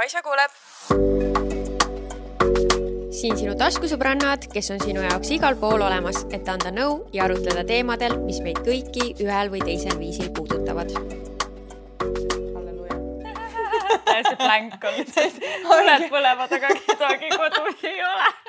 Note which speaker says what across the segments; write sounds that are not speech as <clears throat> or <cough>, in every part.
Speaker 1: Kaisa kuuleb.
Speaker 2: siin sinu taskusõbrannad, kes on sinu jaoks igal pool olemas, et anda nõu ja arutleda teemadel, mis meid kõiki ühel või teisel viisil puudutavad.
Speaker 3: täiesti blank on, tuled põlevad, aga kedagi kodus ei ole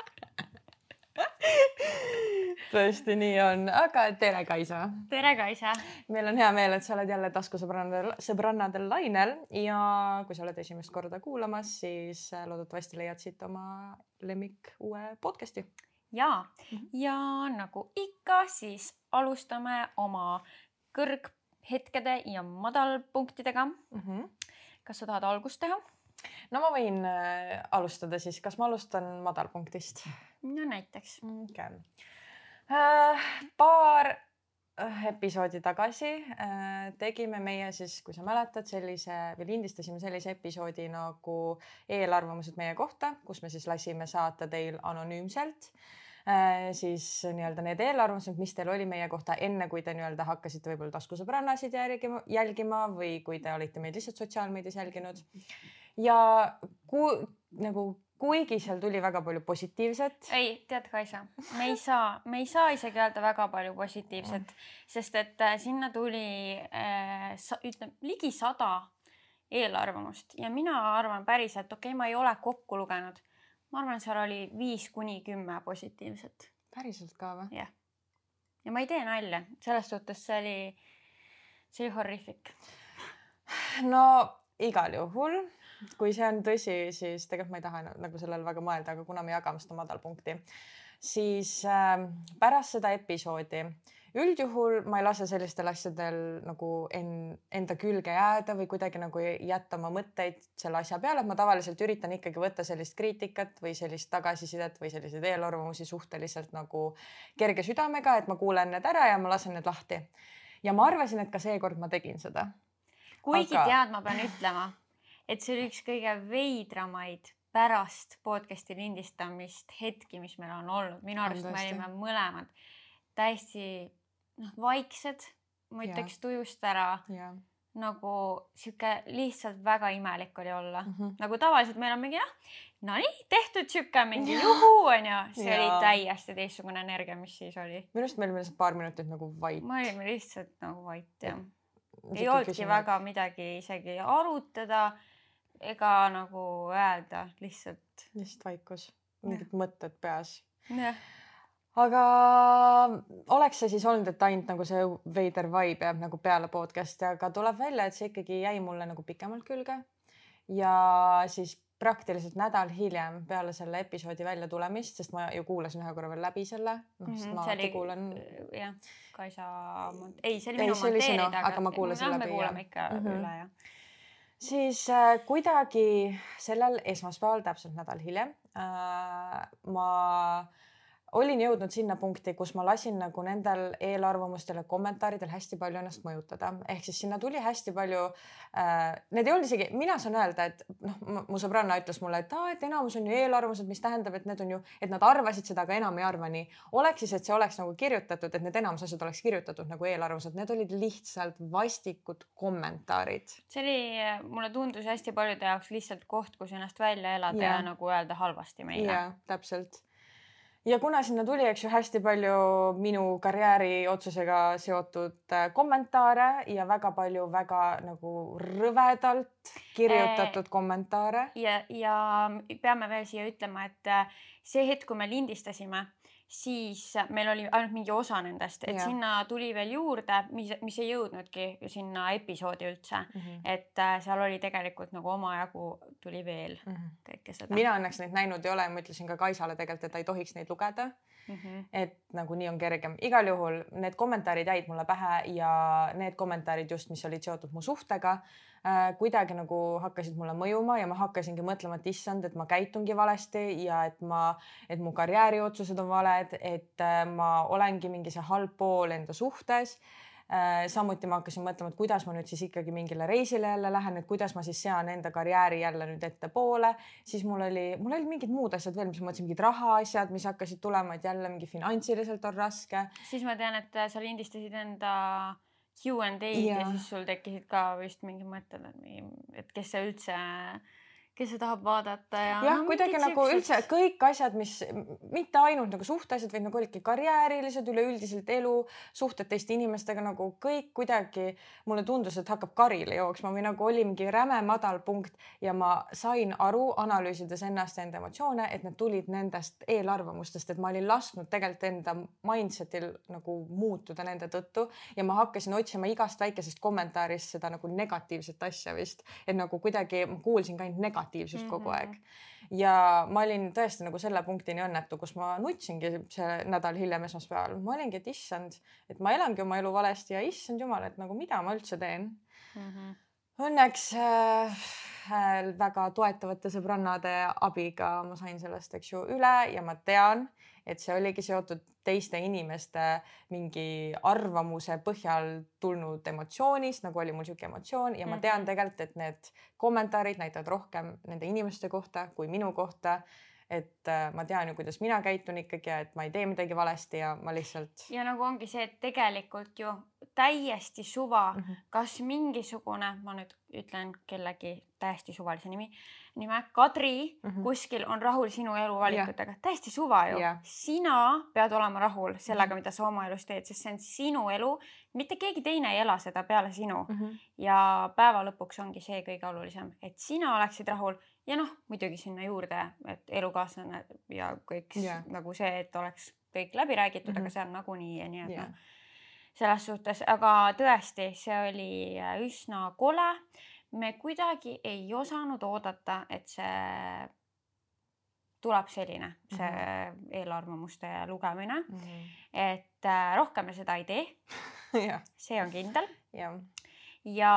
Speaker 1: tõesti nii on, aga tere, Kaisa.
Speaker 3: tere, Kaisa.
Speaker 1: meil on hea meel, et sa oled jälle taskusõbrannadel, sõbrannadel lainel ja kui sa oled esimest korda kuulamas, siis äh, loodetavasti leiad siit oma lemmik uue podcast'i.
Speaker 3: ja mm, -hmm. ja nagu ikka, siis alustame oma kõrghetkede ja madalpunktidega mm. -hmm. kas sa tahad algust teha?
Speaker 1: no ma võin äh, alustada siis, kas ma alustan madalpunktist?
Speaker 3: no näiteks.
Speaker 1: okei okay. Äh,. paar äh, episoodi tagasi äh, tegime meie siis, kui sa mäletad, sellise või lindistasime sellise episoodi nagu eelarvamused meie kohta, kus me siis lasime saata teil anonüümselt siis nii-öelda need eelarvamused, mis teil oli meie kohta enne, kui te nii-öelda hakkasite võib-olla taskusõbrannasid jälgima, jälgima või kui te olite meid lihtsalt sotsiaalmeedias jälginud. ja kui nagu kuigi seal tuli väga palju positiivset.
Speaker 3: ei, tead, Kaisa, me ei saa, me ei saa isegi öelda väga palju positiivset sest et äh, sinna tuli äh, ütleme ligi sada eelarvamust ja mina arvan päriselt, okei okay,, ma ei ole kokku lugenud. ma arvan, seal oli viis kuni kümme positiivset.
Speaker 1: päriselt ka või?
Speaker 3: jah. ja ma ei tee nalja, selles suhtes see oli, see oli horrific.
Speaker 1: no igal juhul kui see on tõsi, siis tegelikult ma ei taha nagu sellele väga mõelda, aga kuna me jagame seda madalpunkti, siis äh, pärast seda episoodi üldjuhul ma ei lase sellistel asjadel nagu en, enda külge jääda või kuidagi nagu jätta oma mõtteid selle asja peale, et ma tavaliselt üritan ikkagi võtta sellist kriitikat või sellist tagasisidet või selliseid eelarvamusi suhteliselt nagu kerge südamega, et ma kuulen need ära ja ma lasen need lahti. ja ma arvasin, et ka seekord ma tegin seda.
Speaker 3: kuigi Aga... tead, ma pean ütlema et see oli üks kõige veidramaid pärast podcast'i lindistamist hetki, mis meil on olnud, minu arust me olime mõlemad täiesti noh, vaiksed, ma ütleks tujust ära. nagu sihuke lihtsalt väga imelik oli olla mm, -hmm. nagu tavaliselt meil on mingi noh, no nii tehtud sihuke mingi juhu onju, see ja. oli täiesti teistsugune energia, mis siis oli.
Speaker 1: minu arust me olime lihtsalt paar minutit nagu vait.
Speaker 3: me olime lihtsalt nagu vait jah. ei olnudki väga midagi isegi arutada ega nagu öelda lihtsalt.
Speaker 1: lihtsalt vaikus, mingid mõtted peas.
Speaker 3: jah
Speaker 1: aga oleks see siis olnud, et ainult nagu see veider vibe jääb nagu peale podcast'i, aga tuleb välja, et see ikkagi jäi mulle nagu pikemalt külge. ja siis praktiliselt nädal hiljem peale selle episoodi väljatulemist, sest ma ju kuulasin ühe korra veel läbi selle, noh sest mhm, ma oli, kuulan.
Speaker 3: jah, Kaisa, ei, see oli minu monteerida,
Speaker 1: aga, aga ma kuulasin läbi.
Speaker 3: me kuulame ikka mm -hmm. üle jah
Speaker 1: siis äh, kuidagi sellel esmaspäeval, täpselt nädal hiljem äh, ma olin jõudnud sinna punkti, kus ma lasin nagu nendel eelarvamustel ja kommentaaridel hästi palju ennast mõjutada, ehk siis sinna tuli hästi palju äh,. Need ei olnud isegi, mina saan öelda, et noh, mu sõbranna ütles mulle, et aa, et enamus on ju eelarvamused, mis tähendab, et need on ju, et nad arvasid seda, aga enam ei arva nii. oleks siis, et see oleks nagu kirjutatud, et need enamus asjad oleks kirjutatud nagu eelarvamused, need olid lihtsalt vastikud kommentaarid.
Speaker 3: see oli, mulle tundus hästi paljude jaoks lihtsalt koht, kus ennast välja elada ja, ja nagu öelda halvasti meile.
Speaker 1: jah, täpselt ja kuna sinna tuli, eks ju, hästi palju minu karjääri otsusega seotud äh, kommentaare ja väga palju väga nagu rõvedalt kirjutatud e kommentaare.
Speaker 3: ja, ja peame veel siia ütlema, et äh, see hetk, kui me lindistasime siis meil oli ainult mingi osa nendest, et ja. sinna tuli veel juurde, mis, mis ei jõudnudki sinna episoodi üldse mm. -hmm. et äh, seal oli tegelikult nagu omajagu tuli veel mm -hmm. kõike seda.
Speaker 1: mina õnneks neid näinud ei ole, ma ütlesin ka Kaisale tegelikult, et ta ei tohiks neid lugeda mm. -hmm. et nagu nii on kergem, igal juhul need kommentaarid jäid mulle pähe ja need kommentaarid just, mis olid seotud mu suhtega kuidagi nagu hakkasid mulle mõjuma ja ma hakkasingi mõtlema, et issand, et ma käitungi valesti ja et ma, et mu karjääriotsused on valed, et äh, ma olengi mingi see halb pool enda suhtes äh,. samuti ma hakkasin mõtlema, et kuidas ma nüüd siis ikkagi mingile reisile jälle lähen, et kuidas ma siis sean enda karjääri jälle nüüd ettepoole, siis mul oli, mul olid mingid muud asjad veel, mis ma mõtlesin, mingid rahaasjad, mis hakkasid tulema, et jälle mingi finantsiliselt on raske.
Speaker 3: siis ma tean, et sa lindistasid enda Q&A-d ja. ja siis sul tekkisid ka vist mingid mõtted, et kes see üldse, kes tahab vaadata ja.
Speaker 1: jah no,, kuidagi nagu üldse kõik asjad, mis mitte ainult nagu suhteasjad, vaid nagu olidki karjäärilised, üleüldiselt elu, suhted teiste inimestega nagu kõik kuidagi mulle tundus, et hakkab karile jooksma või nagu oli mingi räme madal punkt ja ma sain aru, analüüsides ennast ja enda emotsioone, et need tulid nendest eelarvamustest, et ma olin lasknud tegelikult enda mindset'il nagu muutuda nende tõttu ja ma hakkasin otsima igast väikesest kommentaarist seda nagu negatiivset asja vist, et nagu kuidagi kuulsin ka ainult negatiivset negatiivsust kogu mm -hmm. aeg. ja ma olin tõesti nagu selle punktini õnnetu, kus ma nutsingi see nädal hiljem esmaspäeval, ma olingi, et issand, et ma elangi oma elu valesti ja issand jumal, et nagu mida ma üldse teen mm. -hmm. Õnneks äh, väga toetavate sõbrannade abiga ma sain sellest, eks ju, üle ja ma tean, et see oligi seotud teiste inimeste mingi arvamuse põhjal tulnud emotsioonist, nagu oli mul sihuke emotsioon ja ma tean mhm. tegelikult, et need kommentaarid näitavad rohkem nende inimeste kohta kui minu kohta et äh, ma tean ju, kuidas mina käitun ikkagi ja et ma ei tee midagi valesti ja ma lihtsalt.
Speaker 3: ja nagu ongi see, et tegelikult ju täiesti suva mm, -hmm. kas mingisugune, ma nüüd ütlen kellegi täiesti suvalise nimi, nime Kadri mm -hmm. kuskil on rahul sinu eluvalikutega, täiesti suva ju sina pead olema rahul sellega, mhm. mida sa oma elus teed, sest see on sinu elu, mitte keegi teine ei ela seda peale sinu mm. -hmm. ja päeva lõpuks ongi see kõige olulisem, et sina oleksid rahul ja noh, muidugi sinna juurde, et elukaaslane ja kõik yeah. nagu see, et oleks kõik läbi räägitud mm, -hmm. aga mhm. see on nagunii ja nii et yeah. noh, selles suhtes, aga tõesti, see oli äh, üsna kole. me kuidagi ei osanud oodata, et see tuleb selline, see mm -hmm. eelarvamuste lugemine mm. -hmm. et äh, rohkem me seda ei tee <laughs> see on kindel.
Speaker 1: jah ja.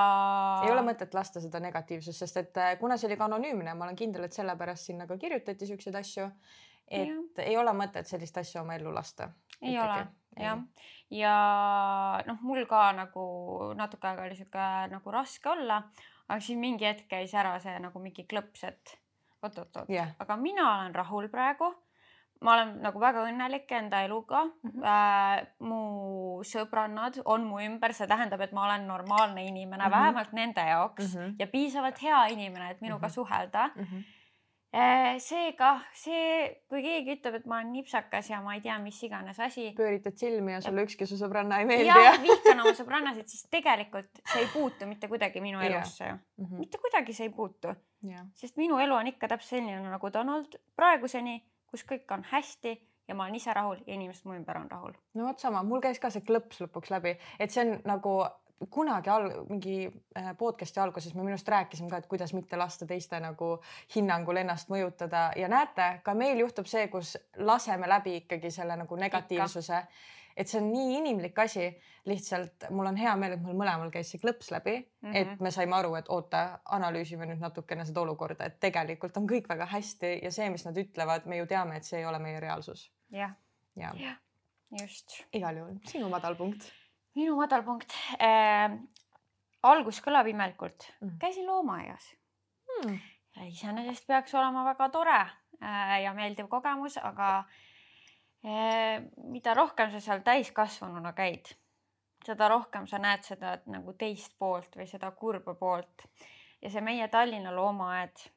Speaker 1: ei ole mõtet lasta seda negatiivsust, sest et äh, kuna see oli ka anonüümne, ma olen kindel, et sellepärast sinna ka kirjutati siukseid asju. et ja. ei ole mõtet sellist asja oma ellu lasta.
Speaker 3: ei Ikkagi. ole jah, ja noh, mul ka nagu natuke aega oli sihuke nagu raske olla, aga siis mingi hetk käis ära see nagu mingi klõps, et oot-oot-oot yeah., aga mina olen rahul praegu ma olen nagu väga õnnelik enda eluga mm. -hmm. Äh, mu sõbrannad on mu ümber, see tähendab, et ma olen normaalne inimene mm, -hmm. vähemalt nende jaoks mm -hmm. ja piisavalt hea inimene, et minuga mm -hmm. suhelda mm. -hmm seega see, kui keegi ütleb, et ma olen nipsakas ja ma ei tea, mis iganes asi.
Speaker 1: pööritad silmi ja sulle ükski su sõbranna ei meeldi.
Speaker 3: jah, vihkan oma <laughs> sõbrannasid, siis tegelikult see ei puutu mitte kuidagi minu elusse ju mm. -hmm. mitte kuidagi see ei puutu. sest minu elu on ikka täpselt selline, nagu ta on olnud praeguseni kus kõik on hästi ja ma olen ise rahul ja inimesed mu ümber on rahul.
Speaker 1: no vot sama, mul käis ka see klõps lõpuks läbi, et see on nagu kunagi al-, mingi äh, podcast'i alguses me minu arust rääkisime ka, et kuidas mitte lasta teiste nagu hinnangul ennast mõjutada. Ja näete, ka meil juhtub see, kus laseme läbi ikkagi selle nagu negatiivsuse. Ikka et see on nii inimlik asi, lihtsalt mul on hea meel, et mul mõlemal käis see klõps läbi mm, -hmm. et me saime aru, et oota, analüüsime nüüd natukene seda olukorda, et tegelikult on kõik väga hästi ja see, mis nad ütlevad, me ju teame, et see ei ole meie reaalsus.
Speaker 3: jah
Speaker 1: ja.
Speaker 3: ja., just.
Speaker 1: igal juhul sinu madalpunkt.
Speaker 3: minu madalpunkt äh,. algus kõlab imelikult mm., käisin loomaaias mm.. iseenesest peaks olema väga tore äh, ja meeldiv kogemus, aga äh, mida rohkem sa seal täiskasvanuna käid, seda rohkem sa näed seda nagu teist poolt või seda kurba poolt. ja see meie Tallinna loomaaed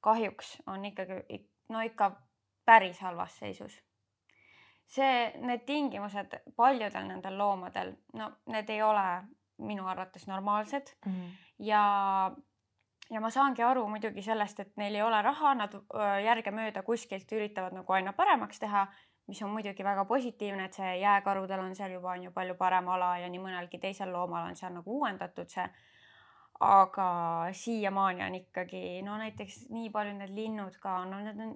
Speaker 3: kahjuks on ikkagi no ikka päris halvas seisus. see, need tingimused paljudel nendel loomadel, no need ei ole minu arvates normaalsed mm -hmm. ja ja ma saangi aru muidugi sellest, et neil ei ole raha, nad järgemööda kuskilt üritavad nagu aina paremaks teha mis on muidugi väga positiivne, et see jääkarudel on seal juba on ju palju parem ala ja nii mõnelgi teisel loomal on seal nagu uuendatud see. aga siiamaani on ikkagi no näiteks nii palju need linnud ka, no need on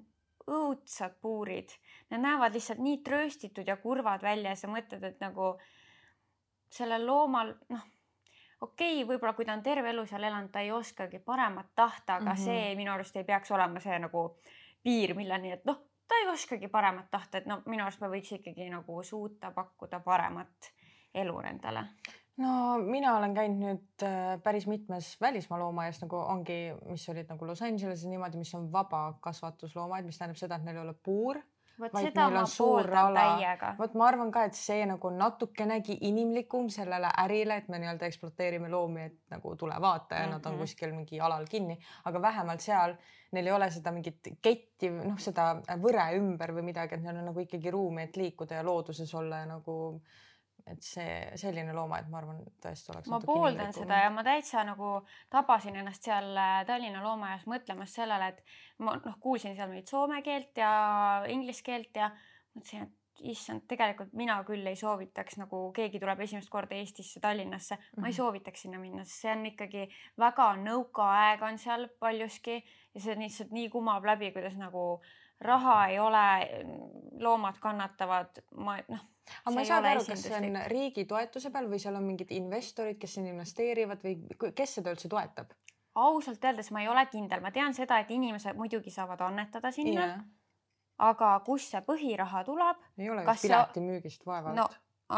Speaker 3: õudsad puurid, need näevad lihtsalt nii trööstitud ja kurvad välja ja sa mõtled, et nagu sellel loomal noh, okei okay,, võib-olla kui ta on terve elu seal elanud, ta ei oskagi paremat tahta, aga mm -hmm. see minu arust ei peaks olema see nagu piir, milleni, et noh ta ei oskagi paremat tahta, et no minu arust me võiks ikkagi nagu suuta pakkuda paremat elu nendele.
Speaker 1: No mina olen käinud nüüd äh, päris mitmes välismaa loomaaias nagu ongi, mis olid nagu Los Angeleses niimoodi, mis on vaba kasvatusloomaaed, mis tähendab seda, et neil ei ole puur
Speaker 3: vot seda ma pooldan täiega.
Speaker 1: vot ma arvan ka, et see nagu natukenegi inimlikum sellele ärile, et me nii-öelda ekspluateerime loomi, et nagu tule vaata ja mm -hmm. nad on mhm. kuskil mingi alal kinni, aga vähemalt seal neil ei ole seda mingit ketti, noh, seda võre ümber või midagi, et neil on nagu ikkagi ruumi, et liikuda ja looduses olla ja nagu et see selline loomaaed, ma arvan, tõesti oleks.
Speaker 3: ma pooldan seda ja ma täitsa nagu tabasin ennast seal äh, Tallinna loomaaias mõtlemas sellele, et ma noh, kuulsin seal mingit soome keelt ja inglise keelt ja mõtlesin, et issand, tegelikult mina küll ei soovitaks, nagu keegi tuleb esimest korda Eestisse, Tallinnasse, ma ei mhm. soovitaks sinna minna, sest see on ikkagi väga nõukaaeg on seal paljuski ja see lihtsalt nii kumab läbi, kuidas nagu raha ei ole, loomad kannatavad, ma noh.
Speaker 1: Aga ma ei saa aru, kas see on riigi toetuse peal või seal on mingid investorid, kes sinna investeerivad või kes seda üldse toetab?
Speaker 3: ausalt öeldes ma ei ole kindel, ma tean seda, et inimesed muidugi saavad annetada sinna yeah aga kust see põhiraha tuleb?
Speaker 1: ei ole ju piletimüügist vaevalt. No,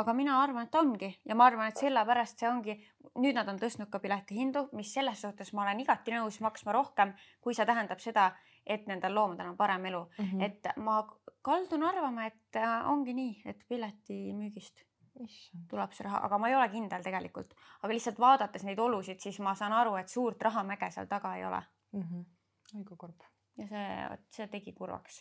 Speaker 3: aga mina arvan, et ongi. Ja ma arvan, et sellepärast see ongi, nüüd nad on tõstnud ka piletihindu, mis selles suhtes ma olen igati nõus maksma rohkem, kui see tähendab seda, et nendel loomadel on parem elu mm. -hmm. et ma kaldun arvama, et äh, ongi nii, et piletimüügist tuleb see raha, aga ma ei ole kindel tegelikult, aga lihtsalt vaadates neid olusid, siis ma saan aru, et suurt rahamäge seal taga ei ole
Speaker 1: mm. -hmm. oi kui kurb
Speaker 3: ja see, see tegi kurvaks.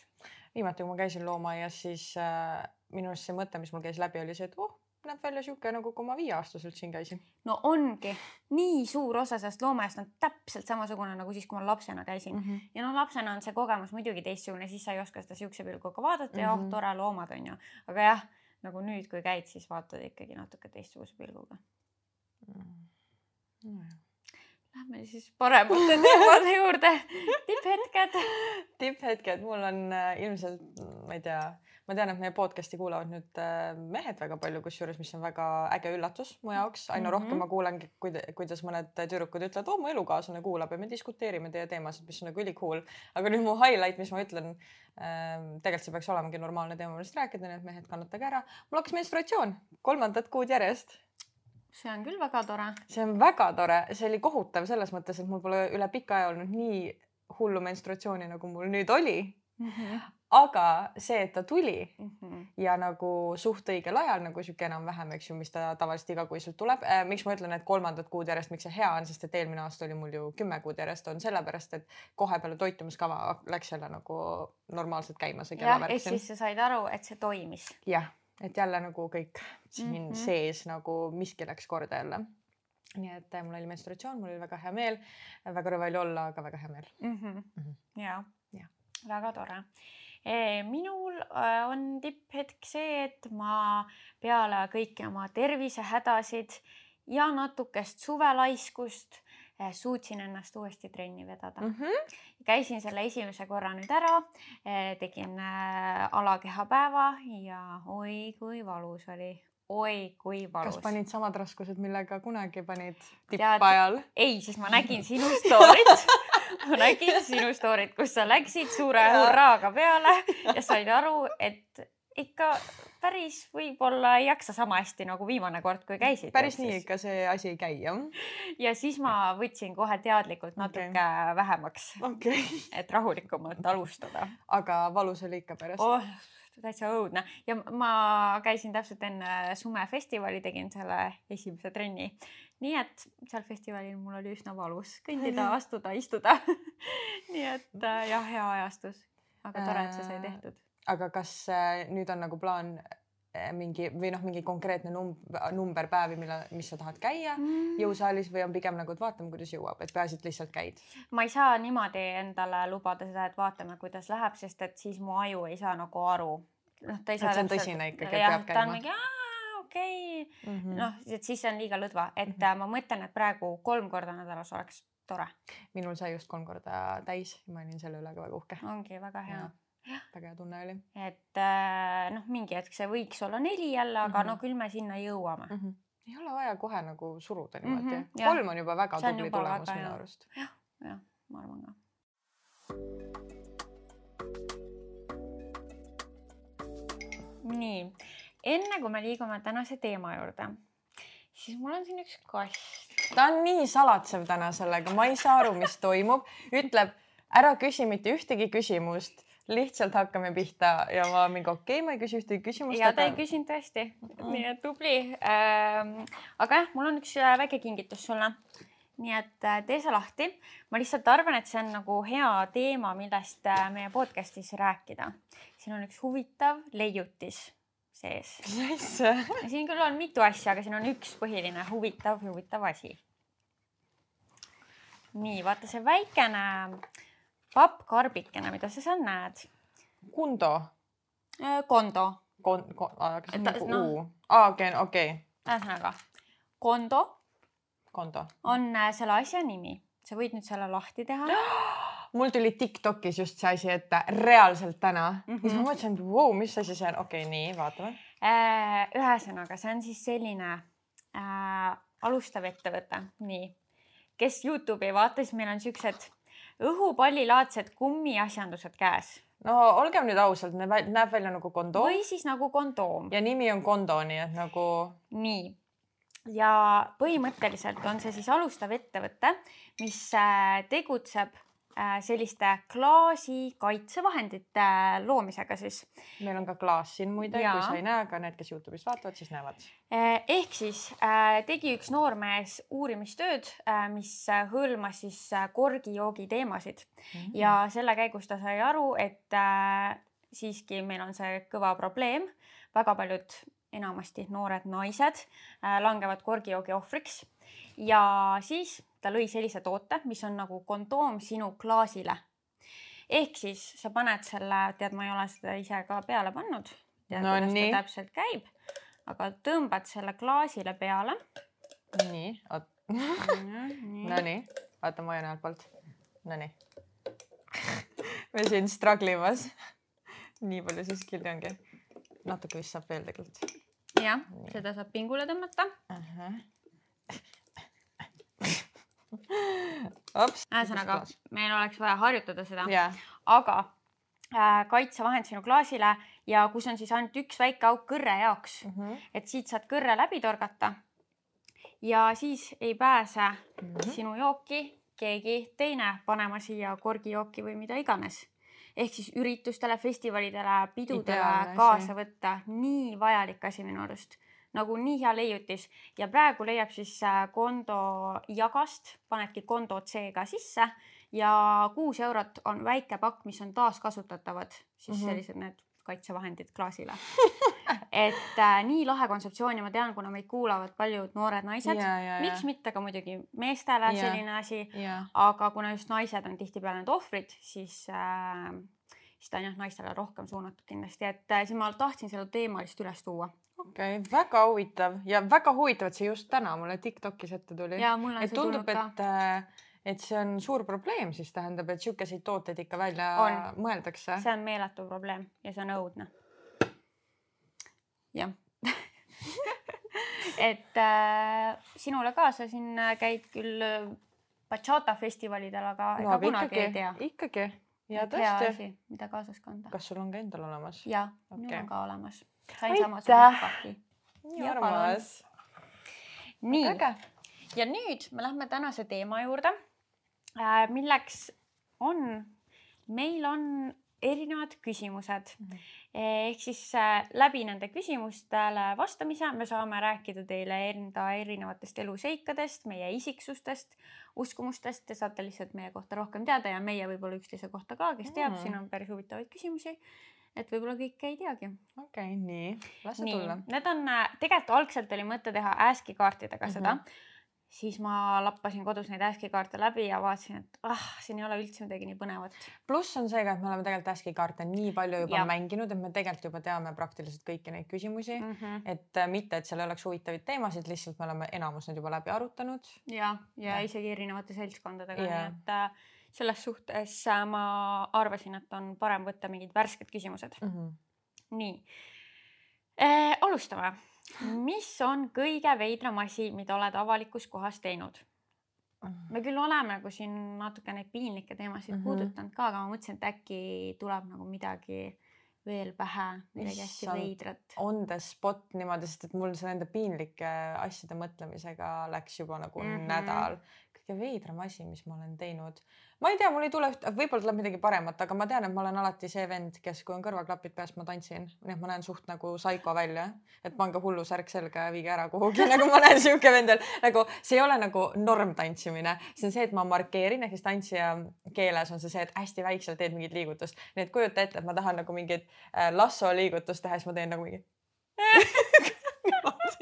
Speaker 1: viimati, kui ma käisin loomaaias, siis äh, minu arust see mõte, mis mul käis läbi, oli see, et oh, näeb välja sihuke nagu kui ma viieaastaselt siin käisin.
Speaker 3: no ongi, nii suur osa sellest loomaaiast on täpselt samasugune nagu siis, kui ma lapsena käisin. Mm -hmm. ja noh, lapsena on see kogemus muidugi teistsugune, siis sa ei oska seda siukse pilguga vaadata. Mm -hmm. ja oh, tore loomad on ju, aga jah, nagu nüüd, kui käid, siis vaatad ikkagi natuke teistsuguse pilguga. Mm..
Speaker 1: nojah
Speaker 3: Lähme siis paremate teemade juurde. tipphetked.
Speaker 1: tipphetked, mul on äh, ilmselt, ma ei tea, ma tean, et meie podcast'i kuulavad nüüd äh, mehed väga palju, kusjuures, mis on väga äge üllatus mu jaoks. aina mm -hmm. rohkem ma kuulengi, kuidas mõned tüdrukud ütlevad, oo, mu elukaaslane kuulab ja me diskuteerime teie teemasid, mis on nagu ülikool. aga nüüd mu highlight, mis ma ütlen äh,, tegelikult see peaks olemagi normaalne teema, millest rääkida, nii et mehed kannatage ära. mul hakkas menstratsioon kolmandat kuud järjest
Speaker 3: see on küll väga tore.
Speaker 1: see on väga tore, see oli kohutav selles mõttes, et mul pole üle pika aja olnud nii hullu menstratsiooni, nagu mul nüüd oli mm. -hmm. aga see, et ta tuli mm -hmm. ja nagu suht õigel ajal nagu sihuke enam-vähem, eks ju, mis ta tavaliselt igakuiselt tuleb eh,. miks ma ütlen, et kolmandat kuud järjest, miks see hea on, sest et eelmine aasta oli mul ju kümme kuud järjest, on sellepärast, et kohe peale toitumiskava läks jälle nagu normaalselt käima see
Speaker 3: kellaväärk. ehk siis sa said aru, et see toimis.
Speaker 1: jah et jälle nagu kõik siin mm -hmm. sees nagu miski läks korda jälle. nii et äh, mul oli menstratsioon, mul oli väga hea meel, väga rõve oli olla, aga väga hea meel
Speaker 3: mm. -hmm. Mm -hmm. ja, ja., väga tore e,. minul äh, on tipphetk see, et ma peale kõiki oma tervisehädasid ja natukest suvelaiskust Eh, suutsin ennast uuesti trenni vedada mm. -hmm. Käisin selle esimese korra nüüd ära, eh, tegin eh, alakehapäeva ja oi kui valus oli, oi kui valus.
Speaker 1: kas panid samad raskused, millega kunagi panid tippajal?
Speaker 3: ei, sest ma nägin sinu story't <laughs> ma nägin sinu story't, kus sa läksid suure hurraaga peale ja said aru, et ikka päris võib-olla ei jaksa sama hästi nagu viimane kord, kui käisid.
Speaker 1: päris nii ikka see asi ei käi jah.
Speaker 3: ja siis ma võtsin kohe teadlikult natuke okay. vähemaks
Speaker 1: okay..
Speaker 3: et rahulikumalt alustada.
Speaker 1: aga valus oli ikka pärast
Speaker 3: oh,? täitsa õudne ja ma käisin täpselt enne sumefestivali, tegin selle esimese trenni. nii et seal festivalil mul oli üsna valus kõndida, astuda, istuda <laughs> nii et äh, jah, hea ajastus, aga tore, et see sai tehtud
Speaker 1: aga kas äh, nüüd on nagu plaan äh, mingi või noh, mingi konkreetne number, number päevi, mille, mis sa tahad käia mm. jõusaalis või on pigem nagu, et vaatame, kuidas jõuab, et peaasi, et lihtsalt käid?
Speaker 3: ma ei saa niimoodi endale lubada seda, et vaatame, kuidas läheb, sest et siis mu aju ei saa nagu aru.
Speaker 1: noh, ta ei saa. see on tõsine ikkagi, et peab käima.
Speaker 3: okei okay. mm -hmm., noh, et siis see on liiga lõdva, et mm -hmm. ma mõtlen, et praegu kolm korda nädalas oleks tore.
Speaker 1: minul sai just kolm korda täis, ma olin selle üle ka väga uhke.
Speaker 3: ongi väga hea
Speaker 1: väga hea tunne oli.
Speaker 3: et äh, noh, mingi hetk see võiks olla neli jälle, aga mm -hmm. no küll me sinna jõuame mm. -hmm.
Speaker 1: ei ole vaja kohe nagu suruda niimoodi mm. -hmm, kolm on juba väga tubli tulemus minu arust.
Speaker 3: jah, jah, ma arvan ka. nii, enne kui me liigume tänase teema juurde, siis mul on siin üks kast.
Speaker 1: ta on nii salatsev täna sellega, ma ei saa aru, mis toimub, ütleb ära küsi mitte ühtegi küsimust lihtsalt hakkame pihta ja ma mingi okei okay,, ma ei küsi ühtegi küsimust.
Speaker 3: ja ta ei küsinud tõesti mm., nii et tubli ähm,. aga jah, mul on üks äh, väike kingitus sulle. nii et äh, tee see lahti. ma lihtsalt arvan, et see on nagu hea teema, millest äh, meie podcast'is rääkida. siin on üks huvitav leiutis sees.
Speaker 1: asja?
Speaker 3: siin küll on mitu asja, aga siin on üks põhiline huvitav, huvitav asi. nii, vaata see väikene pappkarbikene, mida sa seal näed?
Speaker 1: Kundo.
Speaker 3: Äh, kondo.
Speaker 1: Kon-, kon-, kas on nagu no, U? aa, okei, okei.
Speaker 3: ühesõnaga, kondo.
Speaker 1: kondo.
Speaker 3: on äh, selle asja nimi, sa võid nüüd selle lahti teha <gasps>
Speaker 1: mul tuli Tiktokis just see asi ette reaalselt täna mm. -hmm. siis ma mõtlesin, et vau wow,, mis asi see on, okei okay,, nii vaatame.
Speaker 3: Äh, ühesõnaga, see on siis selline äh, alustav ettevõte, nii, kes Youtube'i ei vaata, siis meil on siuksed õhupallilaadsed kummiasjandused käes.
Speaker 1: no olgem nüüd ausad, näeb välja nagu kondoom.
Speaker 3: või siis nagu kondoom.
Speaker 1: ja nimi on kondo, nii et nagu.
Speaker 3: nii ja põhimõtteliselt on see siis alustav ettevõte, mis äh, tegutseb Äh, selliste klaasikaitsevahendite loomisega siis.
Speaker 1: meil on ka klaas siin muide, kui sa ei näe, aga need, kes Youtube'is vaatavad, siis näevad.
Speaker 3: Äh, ehk siis äh, tegi üks noormees uurimistööd, mis hõlmas siis korgijoogi teemasid mm -hmm. ja selle käigus ta sai aru, et siiski meil on see kõva probleem, väga paljud enamasti noored naised langevad korgijoogi ohvriks ja siis ta lõi sellise toote, mis on nagu kondoom sinu klaasile. ehk siis sa paned selle, tead, ma ei ole seda ise ka peale pannud.
Speaker 1: no nii.
Speaker 3: täpselt käib, aga tõmbad selle klaasile peale.
Speaker 1: nii, oot. Nonii, vaata, ma hoian altpoolt. Nonii. me siin struggle imas. nii palju siis kildi ongi. natuke vist saab veel tegelikult.
Speaker 3: Jah, seda saab pingule tõmmata uh. -huh ühesõnaga, meil oleks vaja harjutada seda
Speaker 1: yeah.,
Speaker 3: aga äh, kaitsevahend sinu klaasile ja kus on siis ainult üks väike auk kõrre jaoks mm, -hmm. et siit saad kõrre läbi torgata. ja siis ei pääse mm -hmm. sinu jooki keegi teine panema siia korgijooki või mida iganes. Ehk siis üritustele, festivalidele, pidudele kaasa võtta, nii vajalik asi minu arust. Nagu nii hea leiutis. Ja praegu leiab siis äh, Kondo jagast, panedki Kondo C-ga sisse. Ja kuus eurot on väike pakk, mis on taaskasutatavad, siis mm -hmm. sellised need kaitsevahendid klaasile <laughs> et äh, nii lahe kontseptsioon ja ma tean, kuna meid kuulavad paljud noored naised, miks mitte ka muidugi meestele ja. selline asi, aga kuna just naised on tihtipeale need ohvrid, siis äh, siis ta on jah naistele rohkem suunatud kindlasti, et äh, siis ma tahtsin selle teema lihtsalt üles tuua
Speaker 1: okei okay,, väga huvitav ja väga huvitav, et see just täna mulle Tiktokis ette tuli.
Speaker 3: et
Speaker 1: tundub, et, äh, et see on suur probleem, siis tähendab, et sihukeseid tooteid ikka välja on. mõeldakse.
Speaker 3: see on meeletu probleem ja see on õudne. Jah <laughs> et äh, sinule ka, sa siin käid küll äh, bachata festivalidel, aga no, ega kunagi ikkagi, ei tea.
Speaker 1: ikkagi ja tõesti.
Speaker 3: mida kaasas kanda.
Speaker 1: kas sul on ka endal olemas?
Speaker 3: ja okay., minul on ka olemas sain
Speaker 1: samasugust paki. nii armas.
Speaker 3: nii, ja nüüd me lähme tänase teema juurde, äh, milleks on, meil on erinevad küsimused mm. -hmm. ehk siis äh, läbi nende küsimustele vastamise me saame rääkida teile enda erinevatest eluseikadest, meie isiksustest, uskumustest, te saate lihtsalt meie kohta rohkem teada ja meie võib-olla üksteise kohta ka, kes teab mm, -hmm. siin on päris huvitavaid küsimusi et võib-olla kõike ei teagi.
Speaker 1: okei okay,, nii, las see tulla.
Speaker 3: Need on, äh, tegelikult algselt oli mõte teha ASCII kaartidega mm -hmm. seda, siis ma lappasin kodus neid ASCII kaarte läbi ja vaatasin, et ah, siin ei ole üldse midagi nii põnevat.
Speaker 1: pluss on see ka, et me oleme tegelikult ASCII kaarte nii palju juba ja. mänginud, et me tegelikult juba teame praktiliselt kõiki neid küsimusi mm. -hmm. et äh, mitte, et seal ei oleks huvitavaid teemasid, lihtsalt me oleme enamus need juba läbi arutanud.
Speaker 3: ja, ja, ja isegi erinevate seltskondadega, nii et äh, selles suhtes äh, ma arvasin, et on parem võtta mingid värsked küsimused mm. -hmm. nii äh,, alustame. Mis on kõige veidram asi, mida oled avalikus kohas teinud? Me küll oleme nagu siin natuke neid piinlikke teemasid mm -hmm. puudutanud ka, aga ma mõtlesin, et äkki tuleb nagu midagi veel pähe, midagi hästi veidrat.
Speaker 1: On the spot niimoodi, sest et mul see nende piinlike asjade mõtlemisega läks juba nagu mm -hmm. nädal kõige veidram asi, mis ma olen teinud. ma ei tea, mul ei tule üht, võib-olla tuleb midagi paremat, aga ma tean, et ma olen alati see vend, kes, kui on kõrvaklapid peas, ma tantsin, nii et ma näen suht nagu saiko välja, et pange hullu särk selga ja viige ära kuhugi <laughs> nagu ma olen siuke vendel, nagu see ei ole nagu normtantsimine, see on see, et ma markeerin ehk siis tantsija keeles on see see, et hästi väikselt teed mingit liigutust, nii et kujuta ette, et ma tahan nagu mingit äh, lasso liigutust teha, siis ma teen nagu mingi <laughs>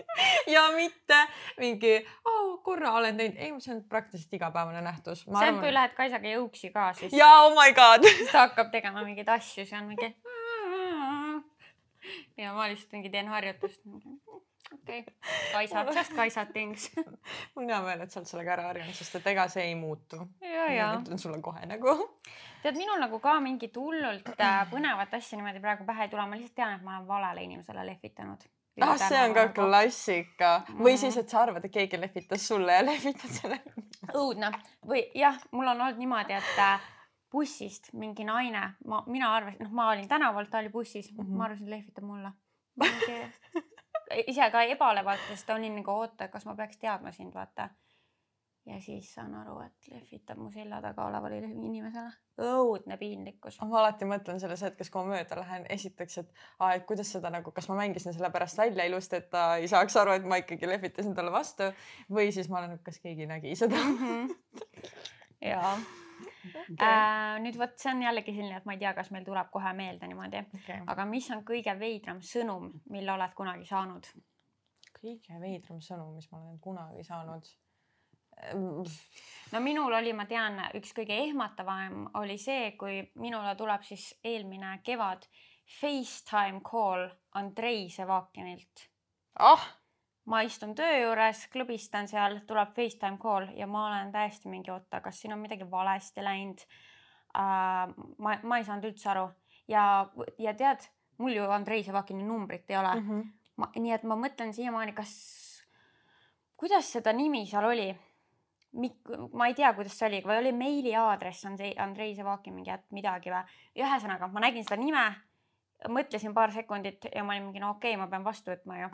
Speaker 1: <laughs> ja mitte mingi oh, korra olen teinud, ei, see on praktiliselt igapäevane nähtus.
Speaker 3: see on, kui lähed Kaisaga jõuksi ka, siis.
Speaker 1: ja oh my god <laughs>
Speaker 3: siis ta hakkab tegema mingeid asju, see on mingi. <laughs> ja ma lihtsalt mingi teen harjutust. okei okay., Kaisa, just Kaisa things
Speaker 1: mul on hea meel, et sa oled sellega ära harjunud, sest et ega see ei muutu.
Speaker 3: ja.
Speaker 1: ütlen sulle kohe nagu.
Speaker 3: tead, minul nagu ka mingit hullult äh, põnevat asja niimoodi praegu pähe ei tule, ma lihtsalt tean, et ma olen valele inimesele lehvitanud
Speaker 1: ah, see on ka klassika mm -hmm. või siis, et sa arvad, et keegi lehvitas sulle ja <laughs> lehvitad selle.
Speaker 3: õudne või jah, mul on olnud niimoodi, et äh, bussist mingi naine, ma, mina arvasin, noh, ma olin tänaval, ta oli bussis mm, -hmm. ma arvasin, et lehvitab mulle. <laughs> ise ka ebalevalt, sest olin nagu oota, kas ma peaks teadma sind, vaata ja siis saan aru, et lehvitab mu selja taga olevale inimesele. õudne piinlikkus.
Speaker 1: ma alati mõtlen selles hetkes, kui ma mööda lähen, esiteks, et aa, et kuidas seda nagu, kas ma mängisin selle pärast välja ilusti, et ta ei saaks aru, et ma ikkagi lehvitasin talle vastu või siis ma olen, kas keegi nägi seda mm.
Speaker 3: -hmm. ja okay. äh, nüüd vot see on jällegi selline, et ma ei tea, kas meil tuleb kohe meelde niimoodi okay., aga mis on kõige veidram sõnum, mille oled kunagi saanud?
Speaker 1: kõige veidram sõnum, mis ma olen kunagi saanud
Speaker 3: no minul oli, ma tean, üks kõige ehmatavam oli see, kui minule tuleb siis eelmine kevad Facetime call Andrei Sevakinilt.
Speaker 1: ah
Speaker 3: ma istun töö juures, klõbistan seal, tuleb Facetime call ja ma olen täiesti mingi oota, kas siin on midagi valesti läinud uh,. ma, ma ei saanud üldse aru ja, ja tead, mul ju Andrei Sevakini numbrit ei ole mm. -hmm. ma, nii et ma mõtlen siiamaani, kas, kuidas seda nimi seal oli Mik-, ma ei tea, kuidas see oli, või oli meiliaadress see Andrei Sevakin mingi ätt midagi või. ühesõnaga, ma nägin seda nime, mõtlesin paar sekundit ja ma olin mingi no okei okay,, ma pean vastu võtma ju.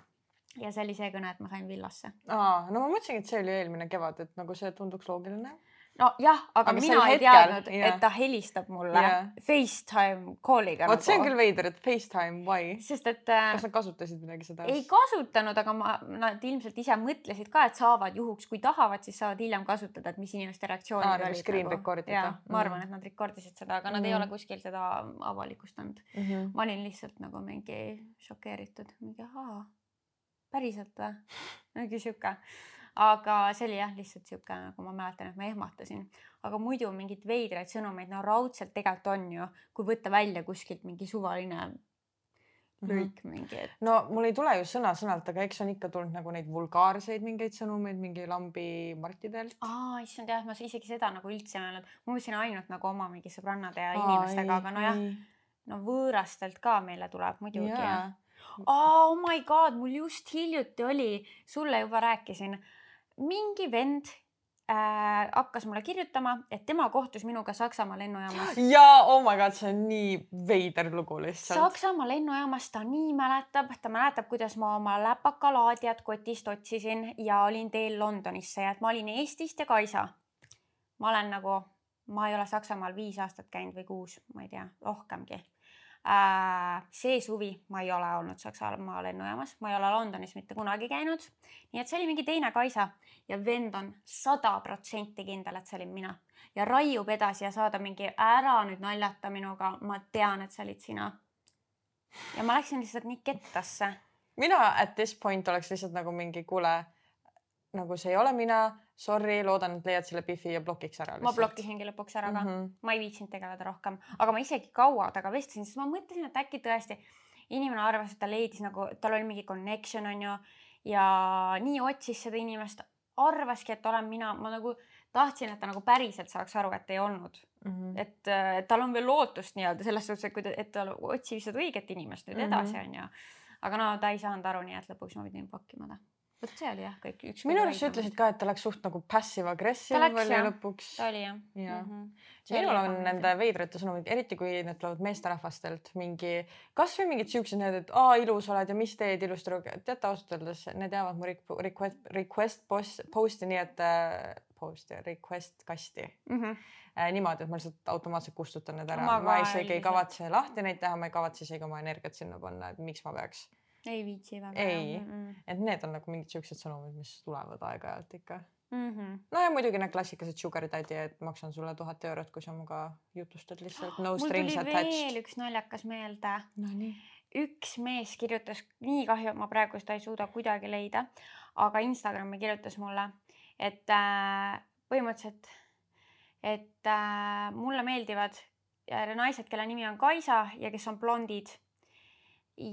Speaker 3: ja see oli see kõne, et ma sain villasse.
Speaker 1: aa, no ma mõtlesingi, et see oli eelmine kevad, et nagu see tunduks loogiline
Speaker 3: nojah, aga, aga mina ei teadnud, et ta helistab mulle yeah. Facetime call'iga.
Speaker 1: vot nagu. see on küll veider, et Facetime, why?
Speaker 3: sest et äh,.
Speaker 1: kas nad kasutasid midagi seda?
Speaker 3: ei kasutanud, aga ma, nad ilmselt ise mõtlesid ka, et saavad juhuks, kui tahavad, siis saavad hiljem kasutada, et mis inimeste reaktsioonid
Speaker 1: ah, olid. Screen nagu. record ida.
Speaker 3: ma arvan, et nad record isid seda, aga mm -hmm. nad ei mhm. ole kuskil seda avalikustanud mm. -hmm. ma olin lihtsalt nagu mingi šokeeritud, mingi ahaa, päriselt või? mingi sihuke aga see oli jah, lihtsalt sihuke nagu ma mäletan, et ma ehmatasin, aga muidu mingeid veidraid sõnumeid, no raudselt tegelikult on ju, kui võtta välja kuskilt mingi suvaline mhm. lõik mm -hmm. mingi et....
Speaker 1: no mul ei tule ju sõna-sõnalt, aga eks on ikka tulnud nagu neid vulgaarseid mingeid sõnumeid mingi lambi Martidelt.
Speaker 3: aa, issand jah, ma isegi seda nagu üldse ei öelnud, ma mõtlesin ainult nagu oma mingi sõbrannade ja aa, inimestega, aga nojah, no võõrastelt ka meile tuleb muidugi yeah.. Oh my god, mul just hiljuti oli, sulle juba rääkisin mingi vend äh, hakkas mulle kirjutama, et tema kohtus minuga Saksamaa lennujaamas.
Speaker 1: ja oh my god, see on nii veider lugu lihtsalt.
Speaker 3: Saksamaa lennujaamas ta nii mäletab, ta mäletab, kuidas ma oma läpakalaadijat kotist otsisin ja olin teel Londonisse ja et ma olin Eestist ja Kaisa. ma olen nagu, ma ei ole Saksamaal viis aastat käinud või kuus, ma ei tea, rohkemgi see suvi ma ei ole olnud Saksamaa lennujaamas, ma ei ole Londonis mitte kunagi käinud. nii et see oli mingi teine Kaisa ja vend on sada protsenti kindel, et see olin mina ja raiub edasi ja saada mingi ära nüüd naljata minuga, ma tean, et see olid sina. ja ma läksin lihtsalt nii kettasse.
Speaker 1: mina at this point oleks lihtsalt nagu mingi kuule, nagu see ei ole mina sorry, loodan, et leiad selle Biffi ja blokiks ära.
Speaker 3: ma blokkisingi lõpuks ära ka mm, -hmm. ma ei viitsinud tegeleda rohkem, aga ma isegi kaua temaga vestlesin, sest ma mõtlesin, et äkki tõesti inimene arvas, et ta leidis nagu, tal oli mingi connection on ju ja nii otsis seda inimest, arvaski, et olen mina, ma nagu tahtsin, et ta nagu päriselt saaks aru, et ei olnud mm. -hmm. et, et tal on veel lootust nii-öelda selles suhtes, et kui ta, et ta otsib seda õiget inimest nüüd edasi mm -hmm.. aga no ta ei saanud aru, nii et lõpuks ma pidin blokkima ta vot see oli jah, kõik üks.
Speaker 1: minu arust sa ütlesid ka, et ta läks suht nagu passive-aggressive oli lõpuks.
Speaker 3: ta oli jah.
Speaker 1: ja mm. -hmm. minul on nende veidrate sõnumid, eriti kui need tulevad meesterahvastelt mingi, kasvõi mingid siuksed need, et aa ilus oled ja mis teed ilusti. teate ausalt öeldes need jäävad mu request, request post, post'i nii, et äh, post ja request kasti
Speaker 3: mm. -hmm.
Speaker 1: äh, niimoodi, et ma lihtsalt automaatselt kustutan need ära,
Speaker 3: Ma
Speaker 1: isegi ei kavatse lahti neid teha, ma ei kavatse isegi oma energiat sinna panna, et miks ma peaks.
Speaker 3: Ei viitsi väga.
Speaker 1: Ei.
Speaker 3: mm. -mm.
Speaker 1: et need on nagu mingid siuksed sõnumid, mis tulevad aeg-ajalt ikka.
Speaker 3: Mm -hmm.
Speaker 1: no ja muidugi need klassikalised sugar daddy, et maksan sulle tuhat eurot, kui sa minuga jutustad lihtsalt no
Speaker 3: tuli
Speaker 1: strings
Speaker 3: veel
Speaker 1: attached.
Speaker 3: üks naljakas meelde.
Speaker 1: Nonii.
Speaker 3: üks mees kirjutas, nii kahju, et ma praegu seda ei suuda kuidagi leida, aga Instagrami kirjutas mulle, et äh, põhimõtteliselt, et äh, mulle meeldivad äh, naised, kelle nimi on Kaisa ja kes on blondid.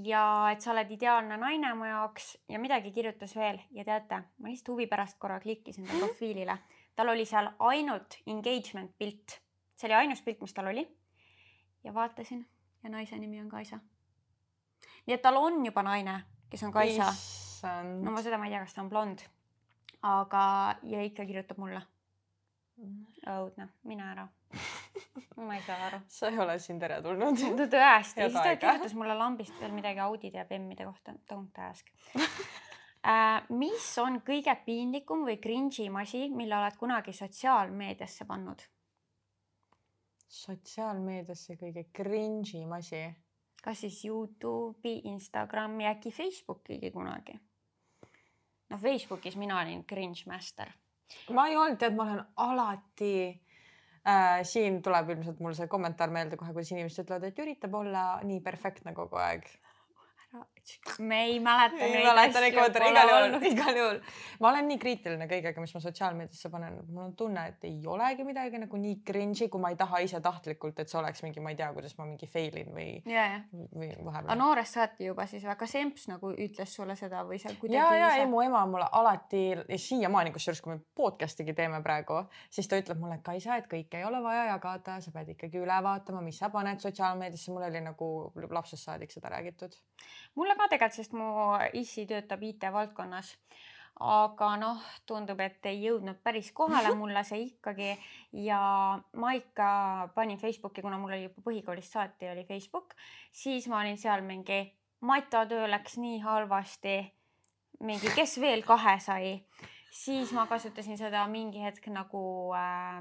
Speaker 3: Ja et sa oled ideaalne naine mu jaoks ja midagi kirjutas veel ja teate, ma lihtsalt huvi pärast korra klikkisin ta profiilile, tal oli seal ainult engagement pilt, see oli ainus pilt, mis tal oli. ja vaatasin ja naise nimi on Kaisa nii et tal on juba naine, kes on Kaisa. no ma seda ma ei tea, kas ta on blond. aga, ja ikka kirjutab mulle. õudne, mine ära. <laughs> ma ei saa aru.
Speaker 1: sa ei ole siin teretulnud
Speaker 3: tõesti, siis ta kirjutas mulle lambist veel midagi Audide ja Bemmide kohta. Don't ask <laughs> äh, mis on kõige piinlikum või cringe im asi, mille oled kunagi sotsiaalmeediasse pannud?
Speaker 1: sotsiaalmeediasse kõige cringe im asi.
Speaker 3: kas siis Youtube'i, Instagrami, äkki Facebookigi kunagi? noh, Facebookis mina olin cringe master
Speaker 1: ma ei olnud, tead, ma olen alati siin tuleb ilmselt mul see kommentaar meelde kohe, kuidas inimesed ütlevad, et üritab olla nii perfektne kogu aeg.
Speaker 3: Me ei mäleta
Speaker 1: ei
Speaker 3: neid
Speaker 1: mäleta
Speaker 3: asju,
Speaker 1: igal juhul, igal juhul. ma olen nii kriitiline kõigega, mis ma sotsiaalmeediasse panen, mul on tunne, et ei olegi midagi nagu nii cringe'i, kui ma ei taha ise tahtlikult, et see oleks mingi, ma ei tea, kuidas ma mingi fail in või,
Speaker 3: ja.
Speaker 1: või
Speaker 3: aga
Speaker 1: vahepeal.
Speaker 3: noorest saati juba siis väga semps nagu ütles sulle seda või sa kuidagi
Speaker 1: ja, ja ei, mu ema mulle alati siiamaani, kusjuures kui me podcast'igi teeme praegu, siis ta ütleb mulle, Kaisa, et kõike ei ole vaja jagada, sa pead ikkagi üle vaatama, mis sa paned sotsiaalmeediasse, mul oli nagu lapsest saadik seda räägitud.
Speaker 3: mulle ka tegelikult, sest mu issi töötab IT-valdkonnas. aga noh, tundub, et ei jõudnud päris kohale mulle see ikkagi. Ja ma ikka panin Facebooki, kuna mul oli juba põhikoolist saati oli Facebook, siis ma olin seal mingi matatöö läks nii halvasti. mingi, kes veel kahe sai, siis ma kasutasin seda mingi hetk nagu äh,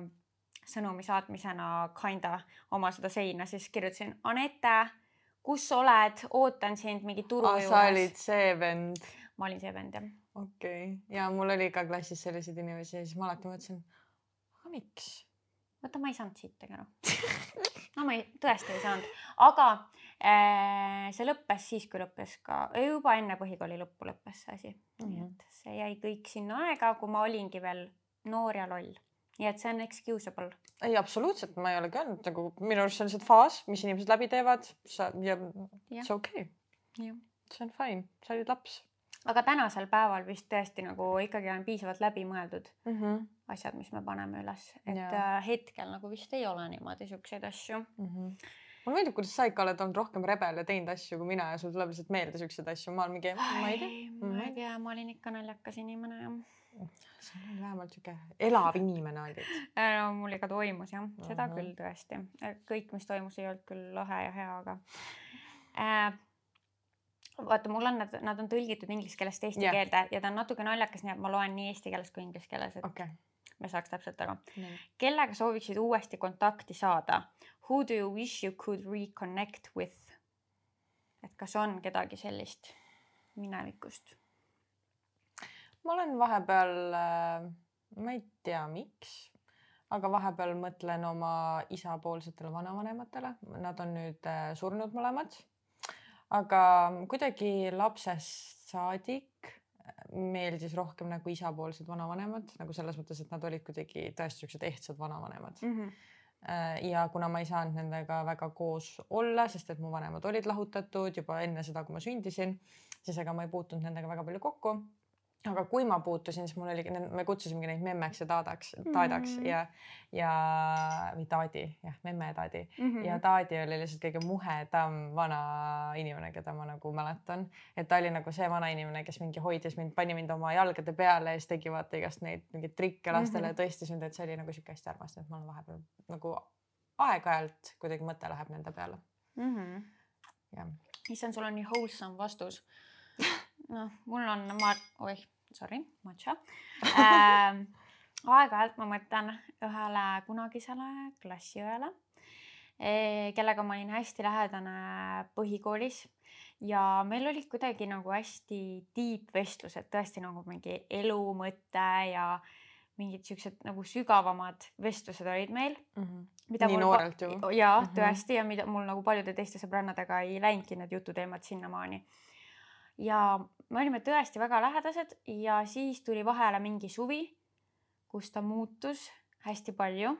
Speaker 3: sõnumi saatmisena kinda oma seda seina, siis kirjutasin Anette kus sa oled, ootan sind mingi turu
Speaker 1: ah,
Speaker 3: juures.
Speaker 1: sa olid see vend.
Speaker 3: ma olin see vend jah.
Speaker 1: okei okay. ja mul oli ka klassis selliseid inimesi ja siis ma alati mõtlesin, aga miks?
Speaker 3: vaata, ma ei saanud sittagi aru. no ma ei, tõesti ei saanud, aga äh, see lõppes siis, kui lõppes ka, juba enne põhikooli lõppu lõppes see asi mm. -hmm. nii
Speaker 1: Mhm.
Speaker 3: et see jäi kõik sinna aega, kui ma olingi veel noor ja loll. Nii et see on excusable.
Speaker 1: ei, absoluutselt, ma ei olegi öelnud nagu minu arust see on lihtsalt faas, mis inimesed läbi teevad sa ja see okei okay.
Speaker 3: jah
Speaker 1: see on fine, sa olid laps
Speaker 3: aga tänasel päeval vist tõesti nagu ikkagi on piisavalt läbimõeldud
Speaker 1: mm. -hmm.
Speaker 3: asjad, mis me paneme üles, et
Speaker 1: Jaa.
Speaker 3: äh, hetkel nagu vist ei ole niimoodi siukseid asju.
Speaker 1: Mm -hmm. mulle meeldib, kuidas sa ikka oled olnud rohkem rebel ja teinud asju kui mina ja sul tuleb lihtsalt meelde siukseid asju, ma olen mingi, ma ei tea.
Speaker 3: ma ei tea, ma olin ikka naljakas inimene jah.
Speaker 1: Sa oled vähemalt siuke elav inimene olid. <laughs>
Speaker 3: no mul ikka toimus jah, seda
Speaker 1: Ahah.
Speaker 3: küll tõesti. kõik, mis toimus, ei olnud küll lahe ja hea, aga äh, vaata, mul on nad, nad on tõlgitud inglise keelest eesti yeah. keelde ja ta on natuke naljakas, nii et ma loen nii eesti keeles kui inglise keeles, et
Speaker 1: okei
Speaker 3: me saaks täpselt aru.
Speaker 1: okay.
Speaker 3: kellega sooviksid uuesti kontakti saada? Who do you wish you could reconnect with? et kas on kedagi sellist minevikust?
Speaker 1: Ma olen vahepeal, ma ei tea, miks, aga vahepeal mõtlen oma isapoolsetele vanavanematele, nad on nüüd äh, surnud mõlemad. aga kuidagi lapsest saadik meeldis rohkem nagu isapoolsed vanavanemad nagu selles mõttes, et nad olid kuidagi tõesti siuksed ehtsad vanavanemad
Speaker 3: Mm -hmm.
Speaker 1: Äh, ja kuna ma ei saanud nendega väga koos olla, sest et mu vanemad olid lahutatud juba enne seda, kui ma sündisin, siis ega ma ei puutunud nendega väga palju kokku. Aga kui ma puutusin, siis mul oligi, me kutsusimegi neid memmeks ja taadaks, taadaks
Speaker 3: Mhm.
Speaker 1: ja, ja või taadi, jah, memme ja taadi
Speaker 3: Mm -hmm.
Speaker 1: ja taadi oli lihtsalt kõige muhedam vana inimene, keda ma nagu mäletan, et ta oli nagu see vana inimene, kes mingi hoidis mind, pani mind oma jalgade peale ja siis tegi vaata igast neid mingeid trikke lastele
Speaker 3: Mhm.
Speaker 1: ja tõstis mind, et see oli nagu sihuke hästi armas, et ma olen vahepeal nagu aeg-ajalt kuidagi mõte läheb nende peale.
Speaker 3: mm. -hmm.
Speaker 1: jah,
Speaker 3: issand, sul on nii wholesome vastus. <laughs> noh, mul on, ma, oih, sorry, matša ähm, aeg-ajalt ma mõtlen ühele kunagisele klassiõele, eh, kellega ma olin hästi lähedane põhikoolis ja meil olid kuidagi nagu hästi deep vestlused, tõesti nagu mingi elu mõte ja mingid siuksed nagu sügavamad vestlused olid meil
Speaker 1: mm. -hmm. nii noorelt ju.
Speaker 3: ja mm -hmm. tõesti ja mida mul nagu paljude teiste sõbrannadega ei läinudki need jututeemad sinnamaani. ja me olime tõesti väga lähedased ja siis tuli vahele mingi suvi, kus ta muutus hästi palju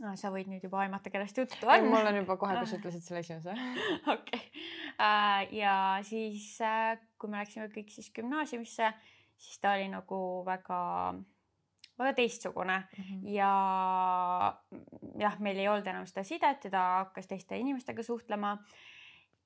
Speaker 3: no,. sa võid nüüd juba aimata, kellest juttu on.
Speaker 1: mul on juba kohe, kui sa <laughs> ütlesid selle esimese.
Speaker 3: okei. Äh, ja siis, äh, kui me läksime kõik siis gümnaasiumisse, siis ta oli nagu väga, väga teistsugune mm -hmm. ja jah, meil ei olnud enam seda sidet ja ta hakkas teiste inimestega suhtlema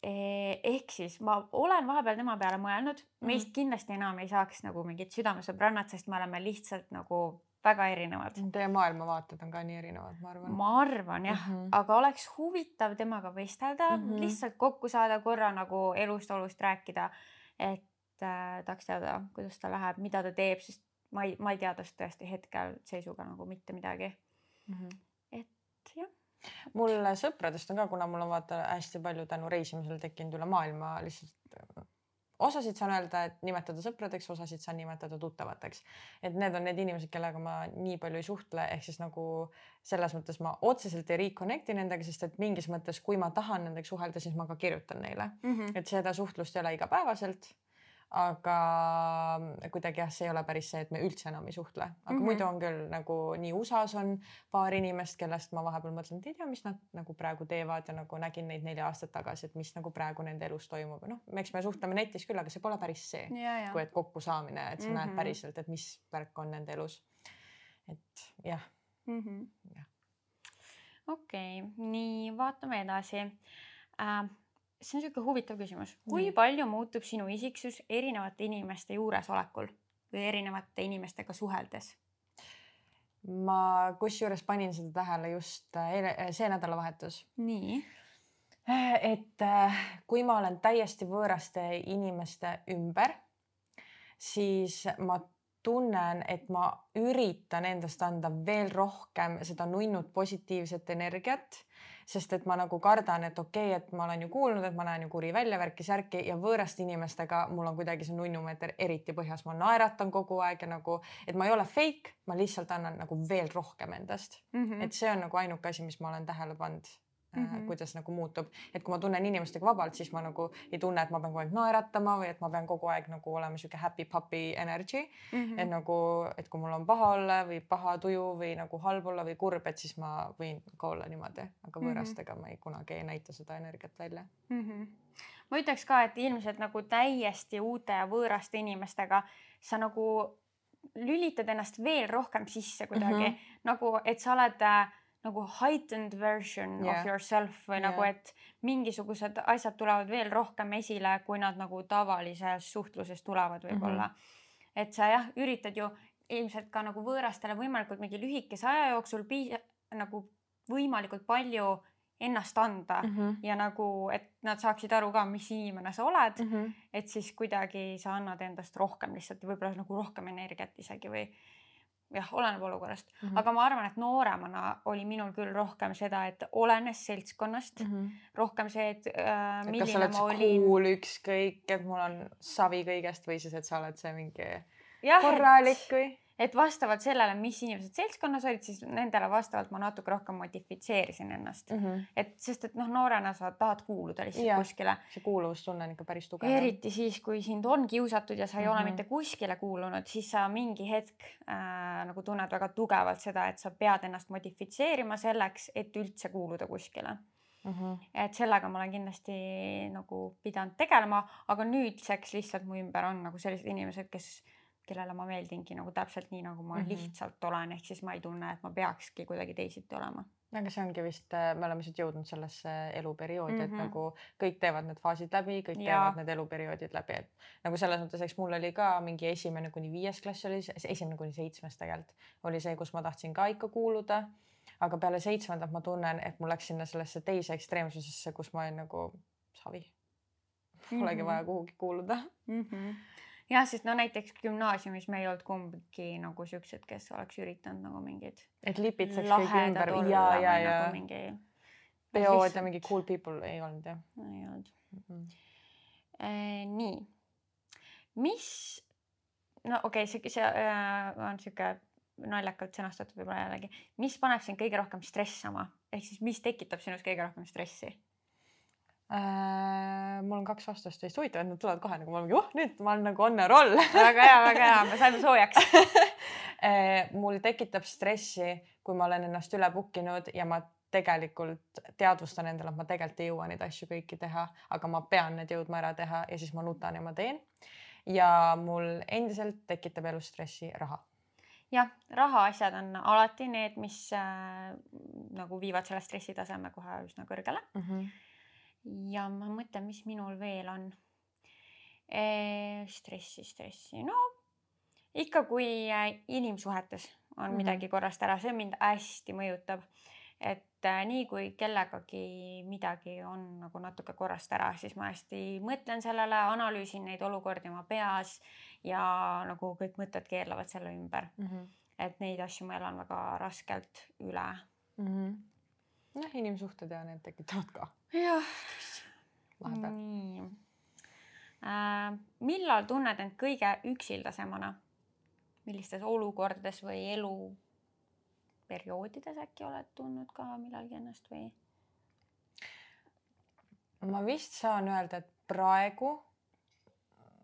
Speaker 3: ehk siis ma olen vahepeal tema peale mõelnud, meist mm -hmm. kindlasti enam ei saaks nagu mingit südamesõbrannat, sest me oleme lihtsalt nagu väga erinevad.
Speaker 1: Teie maailmavaated on ka nii erinevad, ma arvan.
Speaker 3: ma arvan jah mm, -hmm. aga oleks huvitav temaga vestelda mm, -hmm. lihtsalt kokku saada, korra nagu elust-olust rääkida. et äh, tahaks teada, kuidas ta läheb, mida ta teeb, sest ma ei, ma ei tea tast tõesti hetkel seisuga nagu mitte midagi mm. -hmm. et jah
Speaker 1: mul sõpradest on ka, kuna mul on vaata hästi palju tänu reisimisele tekkinud üle maailma lihtsalt osasid saan öelda, et nimetada sõpradeks, osasid saan nimetada tuttavateks. et need on need inimesed, kellega ma nii palju ei suhtle, ehk siis nagu selles mõttes ma otseselt ei reconnect'i nendega, sest et mingis mõttes, kui ma tahan nendega suhelda, siis ma ka kirjutan neile mm, -hmm. et seda suhtlust ei ole igapäevaselt aga kuidagi jah, see ei ole päris see, et me üldse enam ei suhtle, aga mm -hmm. muidu on küll nagu nii USA-s on paar inimest, kellest ma vahepeal mõtlen, et ei tea, mis nad nagu praegu teevad ja nagu nägin neid neli aastat tagasi, et mis nagu praegu nende elus toimub ja noh, eks me suhtleme netis küll, aga see pole päris see, kui et kokkusaamine, et sa mm -hmm. näed mhm. päriselt, et mis värk on nende elus. et jah mm
Speaker 3: -hmm.. jah. okei okay,, nii vaatame edasi äh, see on niisugune huvitav küsimus, kui mm. palju muutub sinu isiksus erinevate inimeste juuresolekul või erinevate inimestega suheldes?
Speaker 1: ma kusjuures panin seda tähele just eile, äh, see nädalavahetus.
Speaker 3: nii?
Speaker 1: Et kui ma olen täiesti võõraste inimeste ümber, siis ma tunnen, et ma üritan endast anda veel rohkem seda nunnut positiivset energiat sest et ma nagu kardan, et okei okay,, et ma olen ju kuulnud, et ma näen ju kuri välja, värki-särki ja võõraste inimestega mul on kuidagi see nunnumeeter eriti põhjas, ma naeratan kogu aeg ja nagu, et ma ei ole fake, ma lihtsalt annan nagu veel rohkem endast mm. -hmm. et see on nagu ainuke asi, mis ma olen tähele pannud mm, -hmm. kuidas nagu muutub, et kui ma tunnen inimestega vabalt, siis ma nagu ei tunne, et ma pean kogu aeg naeratama või et ma pean kogu aeg nagu olema sihuke happy puppy energy mm. -hmm. et nagu, et kui mul on paha olla või paha tuju või nagu halb olla või kurb, et siis ma võin ka olla niimoodi, aga mhm. võõrastega mm -hmm. ma ei kunagi ei näita seda energiat välja mm.
Speaker 3: -hmm ma ütleks ka, et ilmselt nagu täiesti uute võõraste inimestega sa nagu lülitad ennast veel rohkem sisse kuidagi mm -hmm. nagu, et sa oled äh, nagu heightened version yeah. of yourself või yeah. nagu, et mingisugused asjad tulevad veel rohkem esile, kui nad nagu tavalises suhtluses tulevad võib-olla mm. -hmm. et sa jah, üritad ju ilmselt ka nagu võõrastele võimalikult mingi lühikese aja jooksul piis-, nagu võimalikult palju ennast anda mm -hmm. ja nagu, et nad saaksid aru ka, mis inimene sa oled mm. -hmm. et siis kuidagi sa annad endast rohkem lihtsalt võib-olla nagu rohkem energiat isegi või jah, oleneb olukorrast mm, -hmm. aga ma arvan, et nooremana oli minul küll rohkem seda, et olenes seltskonnast mm, -hmm. rohkem see, et äh, milline et kas sa oled
Speaker 1: olin. cool ükskõik, et mul on savi kõigest või siis, et sa oled see mingi ja, korralik või?
Speaker 3: Et vastavalt sellele, mis inimesed seltskonnas olid, siis nendele vastavalt ma natuke rohkem modifitseerisin ennast mm. -hmm. et sest, et noh, noorena sa tahad kuuluda lihtsalt ja, kuskile.
Speaker 1: see kuuluvustunne on ikka päris tugev.
Speaker 3: eriti siis, kui sind on kiusatud ja sa ei mm -hmm. ole mitte kuskile kuulunud, siis sa mingi hetk äh, nagu tunned väga tugevalt seda, et sa pead ennast modifitseerima selleks, et üldse kuuluda kuskile Mm -hmm. et sellega ma olen kindlasti nagu pidanud tegelema, aga nüüdseks lihtsalt mu ümber on nagu sellised inimesed, kes kellele ma meeldingi nagu täpselt nii, nagu ma mm -hmm. lihtsalt olen, ehk siis ma ei tunne, et ma peakski kuidagi teisiti olema.
Speaker 1: aga see ongi vist, äh, me oleme lihtsalt jõudnud sellesse eluperioodi mm, -hmm. et mhm. nagu kõik teevad need faasid läbi, kõik ja. teevad need eluperioodid läbi, et nagu selles mõttes, eks mul oli ka mingi esimene kuni viies klass oli, esimene kuni seitsmes tegelikult oli see, kus ma tahtsin ka ikka kuuluda aga peale seitsmendat ma tunnen, et mul läks sinna sellesse teise ekstreemsusesse, kus ma olin nagu savi. <laughs> Polegi mm -hmm. vaja kuhugi kuuluda mm.
Speaker 3: -hmm jah, sest no näiteks gümnaasiumis me ei olnud kumbki nagu siuksed, kes oleks üritanud nagu mingeid.
Speaker 1: et lipitseks kõik ümber ja, ja, ja
Speaker 3: nagu mingi.
Speaker 1: peod ja mingi cool people ei olnud jah?
Speaker 3: ei olnud mm. -hmm. E, nii, mis, no okei okay,, see, see äh, on sihuke naljakalt sõnastatud võib-olla jällegi, mis paneb sind kõige rohkem stressama, ehk siis mis tekitab sinus kõige rohkem stressi?
Speaker 1: Äh, mul on kaks vastust täiesti huvitav, et nad tulevad kohe nagu ma mingi, oh nüüd ma olen nagu on a roll <laughs>
Speaker 3: väga hea, väga hea, me saime soojaks <laughs>
Speaker 1: äh, mul tekitab stressi, kui ma olen ennast üle book inud ja ma tegelikult teadvustan endale, et ma tegelikult ei jõua neid asju kõiki teha, aga ma pean need jõudma ära teha ja siis ma nutan ja ma teen. ja mul endiselt tekitab elus stressi raha
Speaker 3: jah, rahaasjad on alati need, mis äh, nagu viivad selle stressitaseme kohe üsna kõrgele mm. -hmm ja ma mõtlen, mis minul veel on e,. stressi, stressi, no ikka, kui äh, inimsuhetes on mm -hmm. midagi korrast ära, see mind hästi mõjutab. et äh, nii kui kellegagi midagi on nagu natuke korrast ära, siis ma hästi mõtlen sellele, analüüsin neid olukordi oma peas ja nagu kõik mõtted keerlevad selle ümber mm. -hmm. et neid asju ma elan väga raskelt üle mm.
Speaker 1: -hmm noh, inimsuhted ja need tekitavad ka.
Speaker 3: Jah. nii äh,. millal tunned end kõige üksildasemana? millistes olukordades või eluperioodides äkki oled tundnud ka millalgi ennast või?
Speaker 1: ma vist saan öelda, et praegu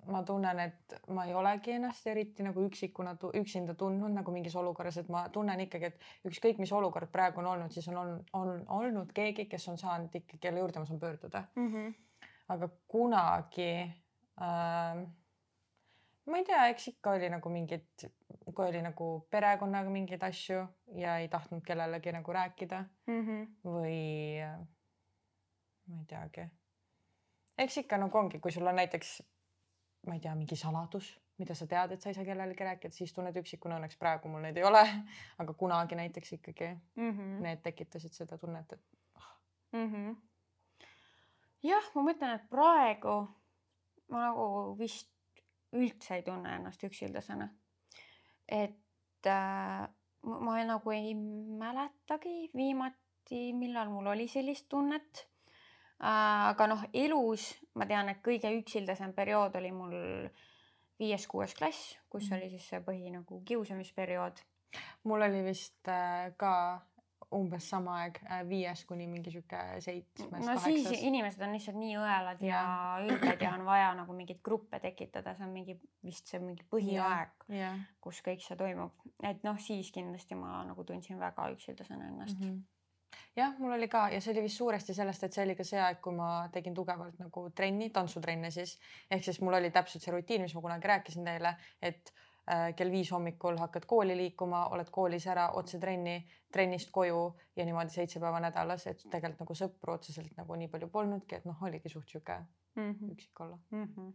Speaker 1: ma tunnen, et ma ei olegi ennast eriti nagu üksikuna, üksinda tundnud nagu mingis olukorras, et ma tunnen ikkagi, et ükskõik, mis olukord praegu on olnud, siis on, on, on olnud keegi, kes on saanud ikkagi, kelle juurde ma saan pöörduda mm. -hmm. aga kunagi äh, ma ei tea, eks ikka oli nagu mingid, kui oli nagu perekonnaga mingeid asju ja ei tahtnud kellelegi nagu rääkida mm -hmm. või ma ei teagi. eks ikka nagu ongi, kui sul on näiteks ma ei tea, mingi saladus, mida sa tead, et sa ei saa kellelegi rääkida, siis tunned üksikuna. Õnneks praegu mul neid ei ole, <laughs> aga kunagi näiteks ikkagi mm -hmm. need tekitasid seda tunnet, et oh..
Speaker 3: Mm -hmm. jah, ma mõtlen, et praegu ma nagu vist üldse ei tunne ennast üksildasena. et äh, ma nagu ei mäletagi viimati, millal mul oli sellist tunnet aga noh, elus ma tean, et kõige üksildasem periood oli mul viies-kuues klass, kus mm. oli siis see põhi nagu kiusamisperiood.
Speaker 1: mul oli vist äh, ka umbes sama aeg, äh, viies kuni mingi sihuke seitsmes.
Speaker 3: no kaheksas. siis inimesed on lihtsalt nii õelad ja, ja ülbed ja on vaja nagu mingeid gruppe tekitada, see on mingi vist see mingi põhiaeg, kus kõik see toimub, et noh, siis kindlasti ma nagu tundsin väga üksildasena ennast mm. -hmm
Speaker 1: jah, mul oli ka ja see oli vist suuresti sellest, et see oli ka see aeg, kui ma tegin tugevalt nagu trenni, tantsutrenne siis ehk siis mul oli täpselt see rutiin, mis ma kunagi rääkisin teile, et äh, kell viis hommikul hakkad kooli liikuma, oled koolis ära, otse trenni, trennist koju ja niimoodi seitse päeva nädalas, et tegelikult nagu sõpru otseselt nagu nii palju polnudki, et noh, oligi suht sihuke mm -hmm. üksik olla mm. -hmm.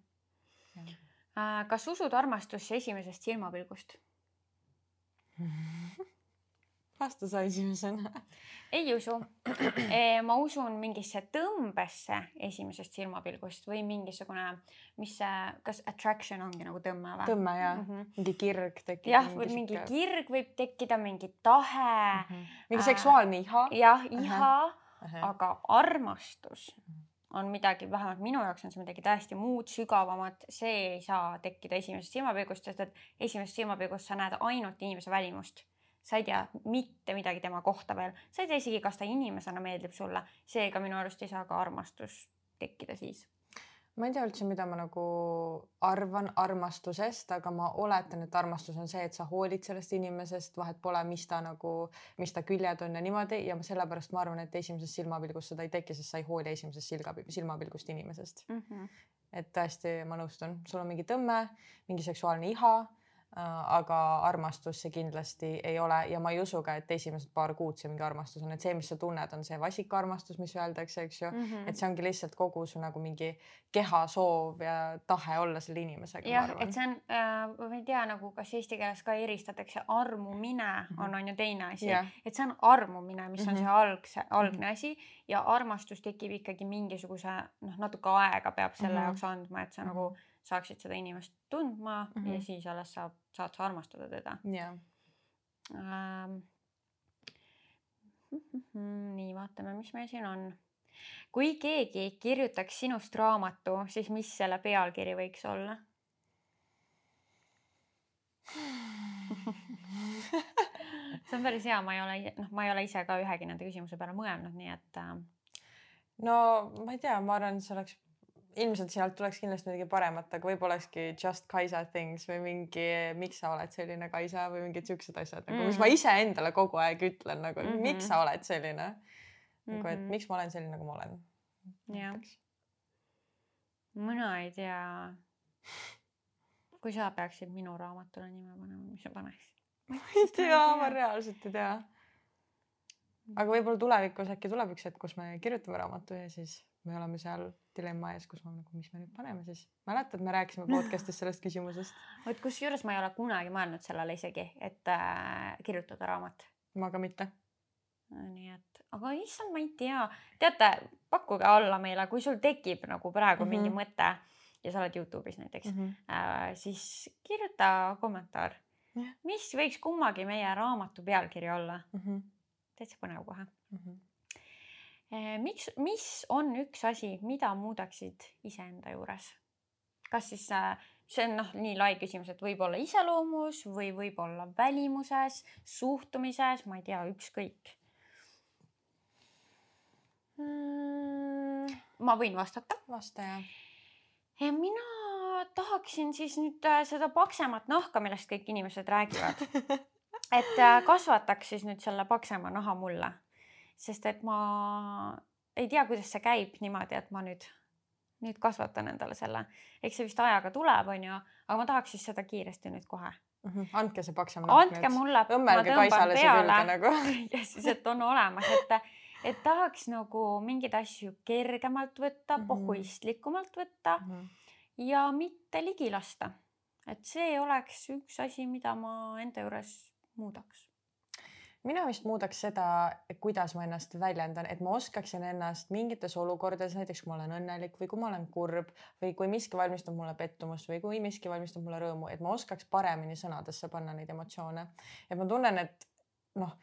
Speaker 3: Äh, kas usud armastusse esimesest silmapilgust <laughs>
Speaker 1: vasta sa esimesena.
Speaker 3: ei usu ma usun mingisse tõmbesse esimesest silmapilgust või mingisugune, mis see, kas attraction ongi nagu tõmme või?
Speaker 1: tõmme ja mm -hmm. mingi kirg tekib.
Speaker 3: jah, mingi, mingi kirg võib tekkida, mingi tahe mm.
Speaker 1: -hmm. mingi seksuaalne iha.
Speaker 3: jah, iha uh, -huh. aga armastus on midagi, vähemalt minu jaoks on see midagi täiesti muud, sügavamat, see ei saa tekkida esimesest silmapilgust, sest et esimesest silmapilgust sa näed ainult inimese välimust sa ei tea mitte midagi tema kohta veel, sa ei tea isegi, kas ta inimesena meeldib sulle, seega minu arust ei saa ka armastus tekkida siis.
Speaker 1: ma ei tea üldse, mida ma nagu arvan armastusest, aga ma oletan, et armastus on see, et sa hoolid sellest inimesest, vahet pole, mis ta nagu, mis ta küljed on ja niimoodi ja sellepärast ma arvan, et esimesest silmapilgust seda ei teki, sest sa ei hooli esimesest silga, silmapilgust inimesest mm. -hmm. et tõesti, ma nõustun, sul on mingi tõmme, mingi seksuaalne iha aga armastus see kindlasti ei ole ja ma ei usu ka, et esimesed paar kuud see mingi armastus on, et see, mis sa tunned, on see vasik armastus, mis öeldakse, eks ju mm, -hmm. et see ongi lihtsalt kogu su nagu mingi keha soov ja tahe olla selle inimesega.
Speaker 3: jah, et see on äh,, ma ei tea nagu, kas eesti keeles ka eristatakse, armumine mm -hmm. on, on ju teine asi yeah., et see on armumine, mis mm -hmm. on mhm. see algse, algne mm -hmm. asi ja armastus tekib ikkagi mingisuguse noh, natuke aega peab selle mm -hmm. jaoks andma, et sa mm -hmm. nagu saaksid seda inimest tundma mm -hmm. ja siis alles saab, saad sa armastada teda.
Speaker 1: jah ähm,.
Speaker 3: nii, vaatame, mis meil siin on. kui keegi kirjutaks sinust raamatu, siis mis selle pealkiri võiks olla <laughs> see on päris hea, ma ei ole, noh, ma ei ole ise ka ühegi nende küsimuse peale mõelnud, nii et äh....
Speaker 1: no ma ei tea, ma arvan, see oleks ilmselt sealt tuleks kindlasti midagi paremat, aga võib-olla olekski just Kaisa things või mingi, miks sa oled selline Kaisa või mingid siuksed asjad nagu mm., mis ma iseendale kogu aeg ütlen nagu mm, -hmm. miks sa oled selline mm. -hmm. nagu, et mhm. miks ma olen selline, nagu ma olen.
Speaker 3: jah. mina ei tea. kui sa peaksid minu raamatule nime panema, mis sa paneksid?
Speaker 1: ma ei tea, ma reaalselt ei tea. aga võib-olla tulevikus äkki tuleb üks hetk, kus me kirjutame raamatu ja siis me oleme seal dilemma ees, kus me nagu, mis me nüüd paneme siis. mäletad, me rääkisime podcast'is sellest küsimusest. <laughs>
Speaker 3: vot kusjuures ma ei ole kunagi mõelnud sellele isegi, et äh, kirjutada raamat.
Speaker 1: ma ka mitte.
Speaker 3: nii et, aga issand, ma ei tea, teate, pakkuge alla meile, kui sul tekib nagu praegu mm -hmm. mingi mõte ja sa oled Youtube'is näiteks mm, -hmm. äh, siis kirjuta kommentaar mis võiks kummagi meie raamatu pealkiri olla mm? -hmm. täitsa põnev kohe mm. -hmm. Miks, mis on üks asi, mida muudaksid iseenda juures? kas siis äh, see on noh, nii lai küsimus, et võib-olla iseloomus või võib-olla välimuses, suhtumises, ma ei tea, ükskõik mm,. ma võin vastata.
Speaker 1: vasta jah.
Speaker 3: mina tahaksin siis nüüd äh, seda paksemat nahka, millest kõik inimesed räägivad. <laughs> et äh, kasvataks siis nüüd selle paksema naha mulle, sest et ma ei tea, kuidas see käib niimoodi, et ma nüüd, nüüd kasvatan endale selle, eks see vist ajaga tuleb, onju, aga ma tahaks siis seda kiiresti nüüd kohe
Speaker 1: mm. -hmm. andke see paksem
Speaker 3: nahk. andke mulle.
Speaker 1: õmmelge Kaisale see külge nagu <laughs>
Speaker 3: ja siis, et on olemas, et, et tahaks nagu mingeid asju kergemalt võtta mm, -hmm. pohhuistlikumalt võtta mm. -hmm ja mitte ligi lasta. et see oleks üks asi, mida ma enda juures muudaks
Speaker 1: mina vist muudaks seda, kuidas ma ennast väljendan, et ma oskaksin ennast mingites olukordades, näiteks kui ma olen õnnelik või kui ma olen kurb või kui miski valmistab mulle pettumust või kui miski valmistab mulle rõõmu, et ma oskaks paremini sõnadesse panna neid emotsioone. et ma tunnen, et noh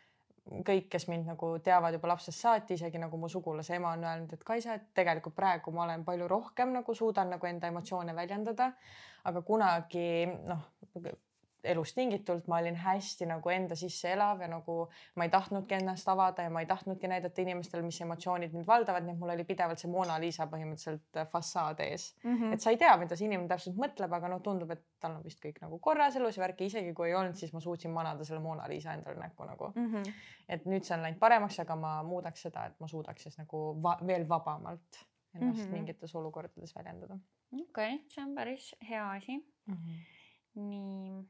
Speaker 1: kõik, kes mind nagu teavad juba lapsest saati, isegi nagu mu sugulase ema on öelnud, et Kaisa, et tegelikult praegu ma olen palju rohkem nagu suudan nagu enda emotsioone väljendada. aga kunagi noh, elust tingitult ma olin hästi nagu enda sisse elav ja nagu ma ei tahtnudki ennast avada ja ma ei tahtnudki näidata inimestele, mis emotsioonid mind valdavad, nii et mul oli pidevalt see Mona Lisa põhimõtteliselt äh, fassaad ees mm. -hmm. et sa ei tea, mida see inimene täpselt mõtleb, aga noh, tundub, et tal on vist kõik nagu korras elus ja värki, isegi kui ei olnud, siis ma suutsin manada selle Mona Lisa endale näkku nagu mm. -hmm. et nüüd see on läinud paremaks, aga ma muudaks seda, et ma suudaks siis nagu va veel vabamalt ennast mm -hmm. mingites olukordades väljendada.
Speaker 3: okei okay,, see on päris hea asi mm. -hmm. nii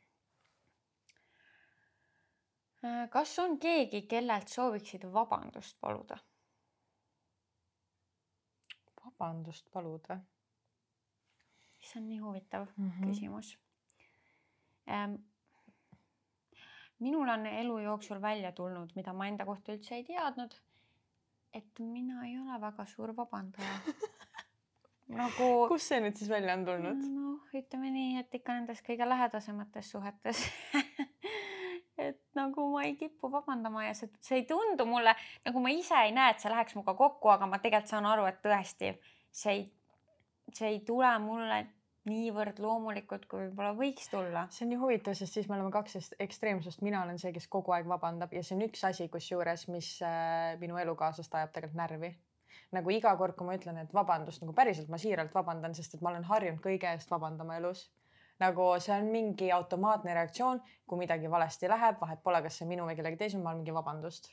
Speaker 3: kas on keegi, kellelt sooviksid vabandust paluda?
Speaker 1: vabandust paluda?
Speaker 3: see on nii huvitav mm -hmm. küsimus ähm,. minul on elu jooksul välja tulnud, mida ma enda kohta üldse ei teadnud. et mina ei ole väga suur vabandaja <laughs>
Speaker 1: nagu. kust see nüüd siis välja on tulnud?
Speaker 3: noh, ütleme nii, et ikka nendes kõige lähedasemates suhetes et <laughs> nagu ma ei kipu vabandama ja see, see ei tundu mulle nagu ma ise ei näe, et see läheks minuga kokku, aga ma tegelikult saan aru, et tõesti see ei, see ei tule mulle niivõrd loomulikult, kui võib-olla võiks tulla.
Speaker 1: see on nii huvitav, sest siis me oleme kaks ekstreemsust, mina olen see, kes kogu aeg vabandab ja see on üks asi, kusjuures, mis äh, minu elukaaslast ajab tegelikult närvi. Nagu iga kord, kui ma ütlen, et vabandust, nagu päriselt ma siiralt vabandan, sest et ma olen harjunud kõige eest vabandama elus nagu see on mingi automaatne reaktsioon, kui midagi valesti läheb, vahet pole, kas see minu või kellegi teise, ma olen mingi vabandust.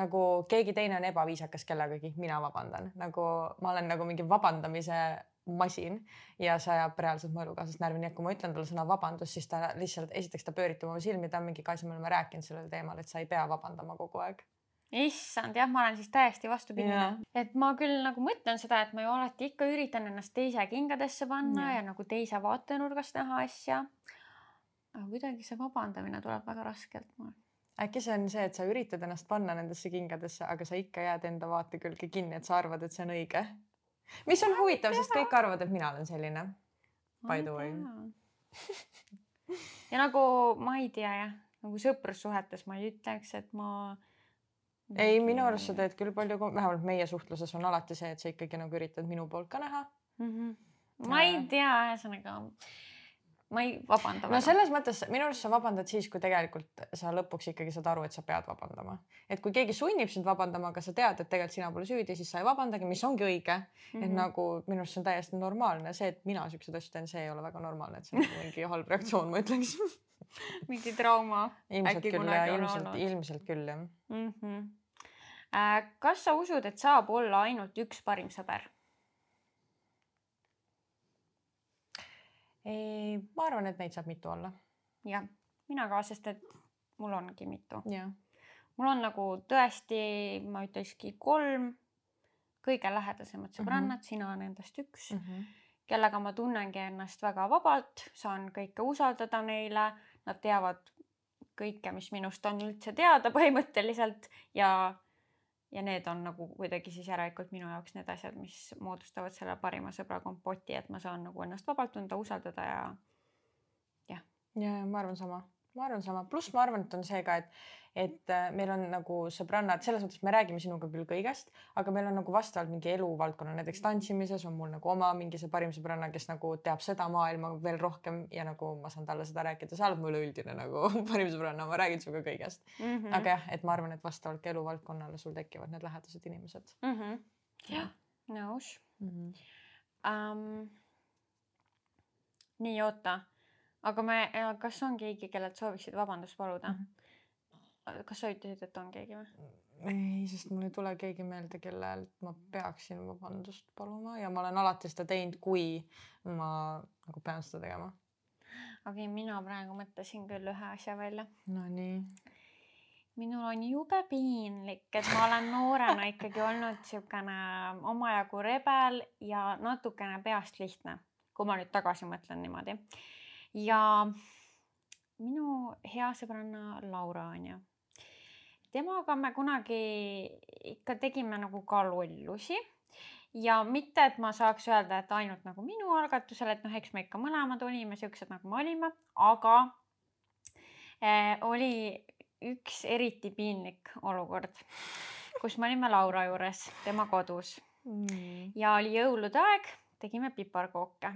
Speaker 1: nagu keegi teine on ebaviisakas kellegagi, mina vabandan, nagu ma olen nagu mingi vabandamise masin ja see ajab reaalselt mu elukaaslast närvi, nii et kui ma ütlen talle sõna vabandust, siis ta lihtsalt esiteks ta pööritab oma silmi, ta on mingi, Kaisa, me oleme rääkinud sellel teemal, et sa ei pea vabandama kogu aeg
Speaker 3: issand, jah, ma olen siis täiesti vastupidine, et ma küll nagu mõtlen seda, et ma ju alati ikka üritan ennast teise kingadesse panna ja, ja nagu teise vaatenurgast näha asja. aga kuidagi see vabandamine tuleb väga raskelt mul.
Speaker 1: äkki see on see, et sa üritad ennast panna nendesse kingadesse, aga sa ikka jääd enda vaate külge kinni, et sa arvad, et see on õige. mis on huvitav, sest kõik arvavad, et mina olen selline by the way.
Speaker 3: ja nagu ma ei tea jah, nagu sõprussuhetes ma ei ütleks, et ma.
Speaker 1: Ei, minu arust sa teed küll palju, vähemalt meie suhtluses on alati see, et sa ikkagi nagu üritad minu poolt ka näha
Speaker 3: mm. -hmm. ma ei tea, ühesõnaga ma ei vabanda.
Speaker 1: no selles mõttes minu arust sa vabandad siis, kui tegelikult sa lõpuks ikkagi saad aru, et sa pead vabandama. et kui keegi sunnib sind vabandama, aga sa tead, et tegelikult sina pole süüdi, siis sa ei vabandagi, mis ongi õige mm. -hmm. et mhm. nagu minu arust see on täiesti normaalne, see, et mina siukseid asju teen, see ei ole väga normaalne, et see on mingi halb reaktsioon, ma ütleks <laughs>
Speaker 3: mingi trauma.
Speaker 1: ilmselt küll ja ilmselt, ilmselt küll jah mm.
Speaker 3: -hmm. Kas sa usud, et saab olla ainult üks parim sõber?
Speaker 1: ei, ma arvan, et neid saab mitu olla.
Speaker 3: jah, mina ka, sest et mul ongi mitu. mul on nagu tõesti, ma ütlekski kolm kõige lähedasemat sõbrannat mm, -hmm. sina nendest üks mm, -hmm. kellega ma tunnengi ennast väga vabalt, saan kõike usaldada neile, nad teavad kõike, mis minust on üldse teada põhimõtteliselt ja ja need on nagu kuidagi siis järelikult minu jaoks need asjad, mis moodustavad selle parima sõbra kompoti, et ma saan nagu ennast vabalt tunda, usaldada ja jah.
Speaker 1: ja, ja ma arvan sama, ma arvan sama, pluss ma arvan, et on see ka, et et äh, meil on nagu sõbrannad, selles mõttes me räägime sinuga küll kõigest, aga meil on nagu vastavalt mingi eluvaldkonna, näiteks tantsimises on mul nagu oma mingi see parim sõbranna, kes nagu teab seda maailma veel rohkem ja nagu ma saan talle seda rääkida, sa oled mu üleüldine nagu <laughs> parim sõbranna, ma räägin sinuga kõigest mm. -hmm. aga jah, et ma arvan, et vastavalt ka eluvaldkonnale sul tekivad need lähedased inimesed
Speaker 3: mm. -hmm. jah, nõus. Um, nii, oota, aga me, kas on keegi, kellelt sooviksid vabandust paluda mm? -hmm kas sa ütlesid, et on keegi või?
Speaker 1: ei, sest mul ei tule keegi meelde, kellelt ma peaksin vabandust paluma ja ma olen alati seda teinud, kui ma nagu pean seda tegema.
Speaker 3: okei okay,, mina praegu mõtlesin küll ühe asja välja.
Speaker 1: Nonii.
Speaker 3: minul on jube piinlik, et ma olen noorena ikkagi olnud siukene omajagu rebel ja natukene peast lihtne, kui ma nüüd tagasi mõtlen niimoodi. Ja minu hea sõbranna Laura on ju temaga me kunagi ikka tegime nagu ka lollusi ja mitte, et ma saaks öelda, et ainult nagu minu algatusel, et noh, eks me ikka mõlemad olime siuksed, nagu me olime, aga äh, oli üks eriti piinlik olukord, kus me olime Laura juures, tema kodus mm. ja oli jõulude aeg, tegime piparkooke.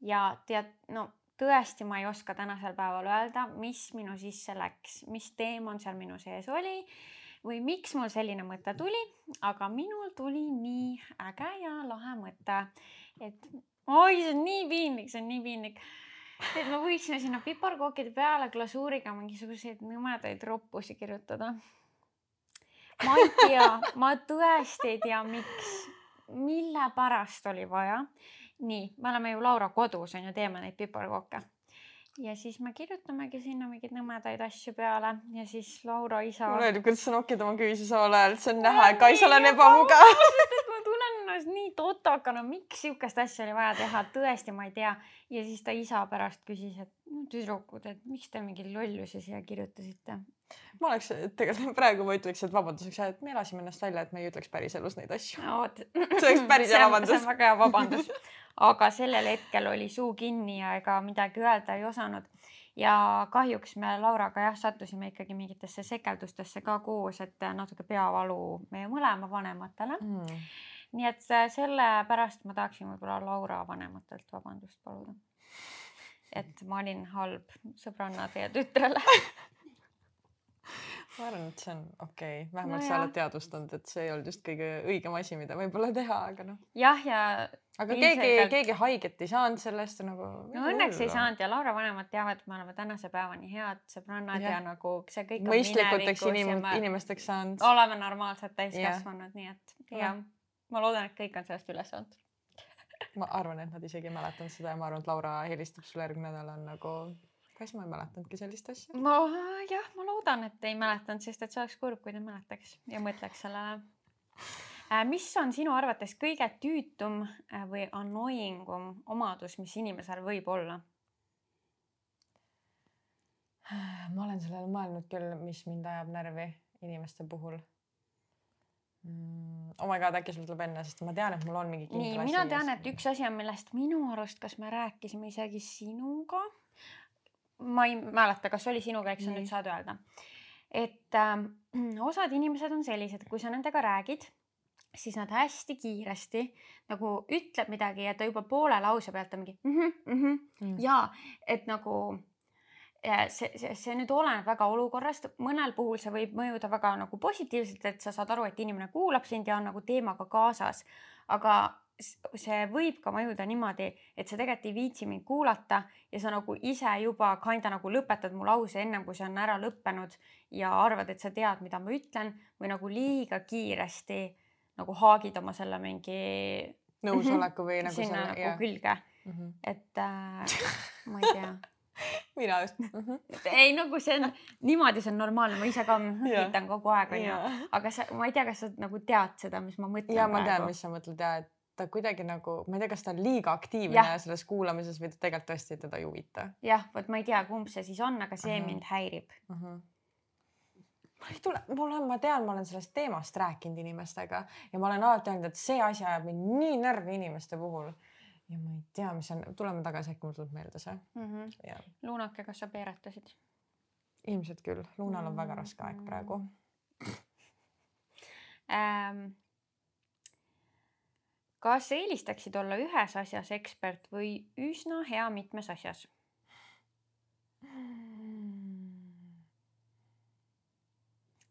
Speaker 3: Ja tead, no tõesti, ma ei oska tänasel päeval öelda, mis minu sisse läks, mis teemant seal minu sees oli või miks mul selline mõte tuli, aga minul tuli nii äge ja lahe mõte, et oi, see on nii piinlik, see on nii piinlik. et me võiksime sinna piparkookide peale glasuuriga mingisuguseid nõmedaid roppusi kirjutada. ma ei tea, ma tõesti ei tea, miks, mille pärast oli vaja nii, me oleme ju Laura kodus on ju, teeme neid piparkooke. ja siis me kirjutamegi sinna mingeid nõmedaid asju peale ja siis Laura isa.
Speaker 1: mulle meeldib, kuidas sa nokid oma küüsi samal ajal, see on näha, et Kaisal on ebamugav
Speaker 3: ma tunnen ennast nii totakana, miks sihukest asja oli vaja teha, tõesti, ma ei tea. ja siis ta isa pärast küsis, et no tüdrukud, et miks te mingi lollusi siia kirjutasite
Speaker 1: ma oleks tegelikult praegu ma ütleks, et vabanduseks, et me elasime ennast välja, et me ei ütleks päriselus neid asju
Speaker 3: no,.
Speaker 1: see oleks päris hea vabandus.
Speaker 3: see on väga hea vabandus aga sellel hetkel oli suu kinni ja ega midagi öelda ei osanud. ja kahjuks me Lauraga jah, sattusime ikkagi mingitesse sekeldustesse ka koos, et natuke peavalu meie mõlema vanematele mm. nii et sellepärast ma tahaksin võib-olla Laura vanematelt vabandust paluda. et ma olin halb sõbranna teie tütrele <laughs>
Speaker 1: ma arvan, et see on okei okay., vähemalt no sa oled teadvustanud, et see ei olnud just kõige õigem asi, mida võib-olla teha, aga noh.
Speaker 3: jah, ja.
Speaker 1: aga keegi ilmselgelt..., keegi haiget ei saanud sellest nagu.
Speaker 3: no õnneks ei saanud ja Laura vanemad teavad, et me oleme tänase päevani head sõbrannad ja, ja nagu see kõik.
Speaker 1: mõistlikuteks inim inimesteks saanud.
Speaker 3: oleme normaalsed täiskasvanud, nii et ja, ja ma loodan, et kõik on sellest üle saanud
Speaker 1: ma arvan, et nad isegi ei mäletanud seda ja ma arvan, et Laura helistab sulle järgmine nädal on nagu kas ma ei mäletanudki sellist asja?
Speaker 3: ma jah, ma loodan, et ei mäletanud, sest et see oleks kurb, kui ta mäletaks ja mõtleks sellele. Äh, mis on sinu arvates kõige tüütum äh, või annoying um omadus, mis inimesel võib olla? <sighs>
Speaker 1: ma olen sellele mõelnud küll, mis mind ajab närvi inimeste puhul. mm,. oh my god, äkki sul tuleb enne, sest ma tean, et mul on mingi
Speaker 3: nii, mina tean, et üks asi on, millest minu arust, kas me rääkisime isegi sinuga. Ma ei mäleta, kas oli sinuga, eks sa nüüd saad öelda. et äh, <clears throat> osad inimesed on sellised, kui sa nendega räägid siis nad hästi kiiresti nagu ütleb midagi ja ta juba poole lause pealt on mingi mm -hmm. Mm. ja et nagu see, see, see nüüd oleneb väga olukorrast, mõnel puhul see võib mõjuda väga nagu positiivselt, et sa saad aru, et inimene kuulab sind ja on nagu teemaga kaasas. aga see võib ka mõjuda niimoodi, et sa tegelikult ei viitsi mind kuulata ja sa nagu ise juba kinda nagu lõpetad mu lause ennem kui see on ära lõppenud ja arvad, et sa tead, mida ma ütlen või nagu liiga kiiresti nagu haagid oma selle mingi
Speaker 1: nõusoleku või nagu
Speaker 3: sinna
Speaker 1: selle,
Speaker 3: nagu jah. külge mm. -hmm. et äh, ma ei tea <laughs>
Speaker 1: mina just mm. -hmm.
Speaker 3: ei nagu see on niimoodi, see on normaalne, ma ise ka ütlen kogu aeg onju, aga sa, ma ei tea, kas sa nagu tead seda, mis ma mõtlen.
Speaker 1: ja ma tean, mis sa mõtled ja et ta kuidagi nagu, ma ei tea, kas ta on liiga aktiivne ja. selles kuulamises või ta tegelikult tõesti teda ei huvita.
Speaker 3: jah, vot ma ei tea, kumb see siis on, aga see uh -huh. mind häirib uh. -huh
Speaker 1: ma ei tule, mul on, ma tean, ma olen sellest teemast rääkinud inimestega ja ma olen alati öelnud, et see asi ajab mind nii närvi inimeste puhul. ja ma ei tea, mis on, tuleme tagasi, äkki mul tuleb meelde see mm.
Speaker 3: -hmm. Luunake, kas sa peeretasid?
Speaker 1: ilmselt küll, Luunal on väga raske aeg praegu
Speaker 3: ähm,. Kas eelistaksid olla ühes asjas ekspert või üsna hea mitmes asjas mm.?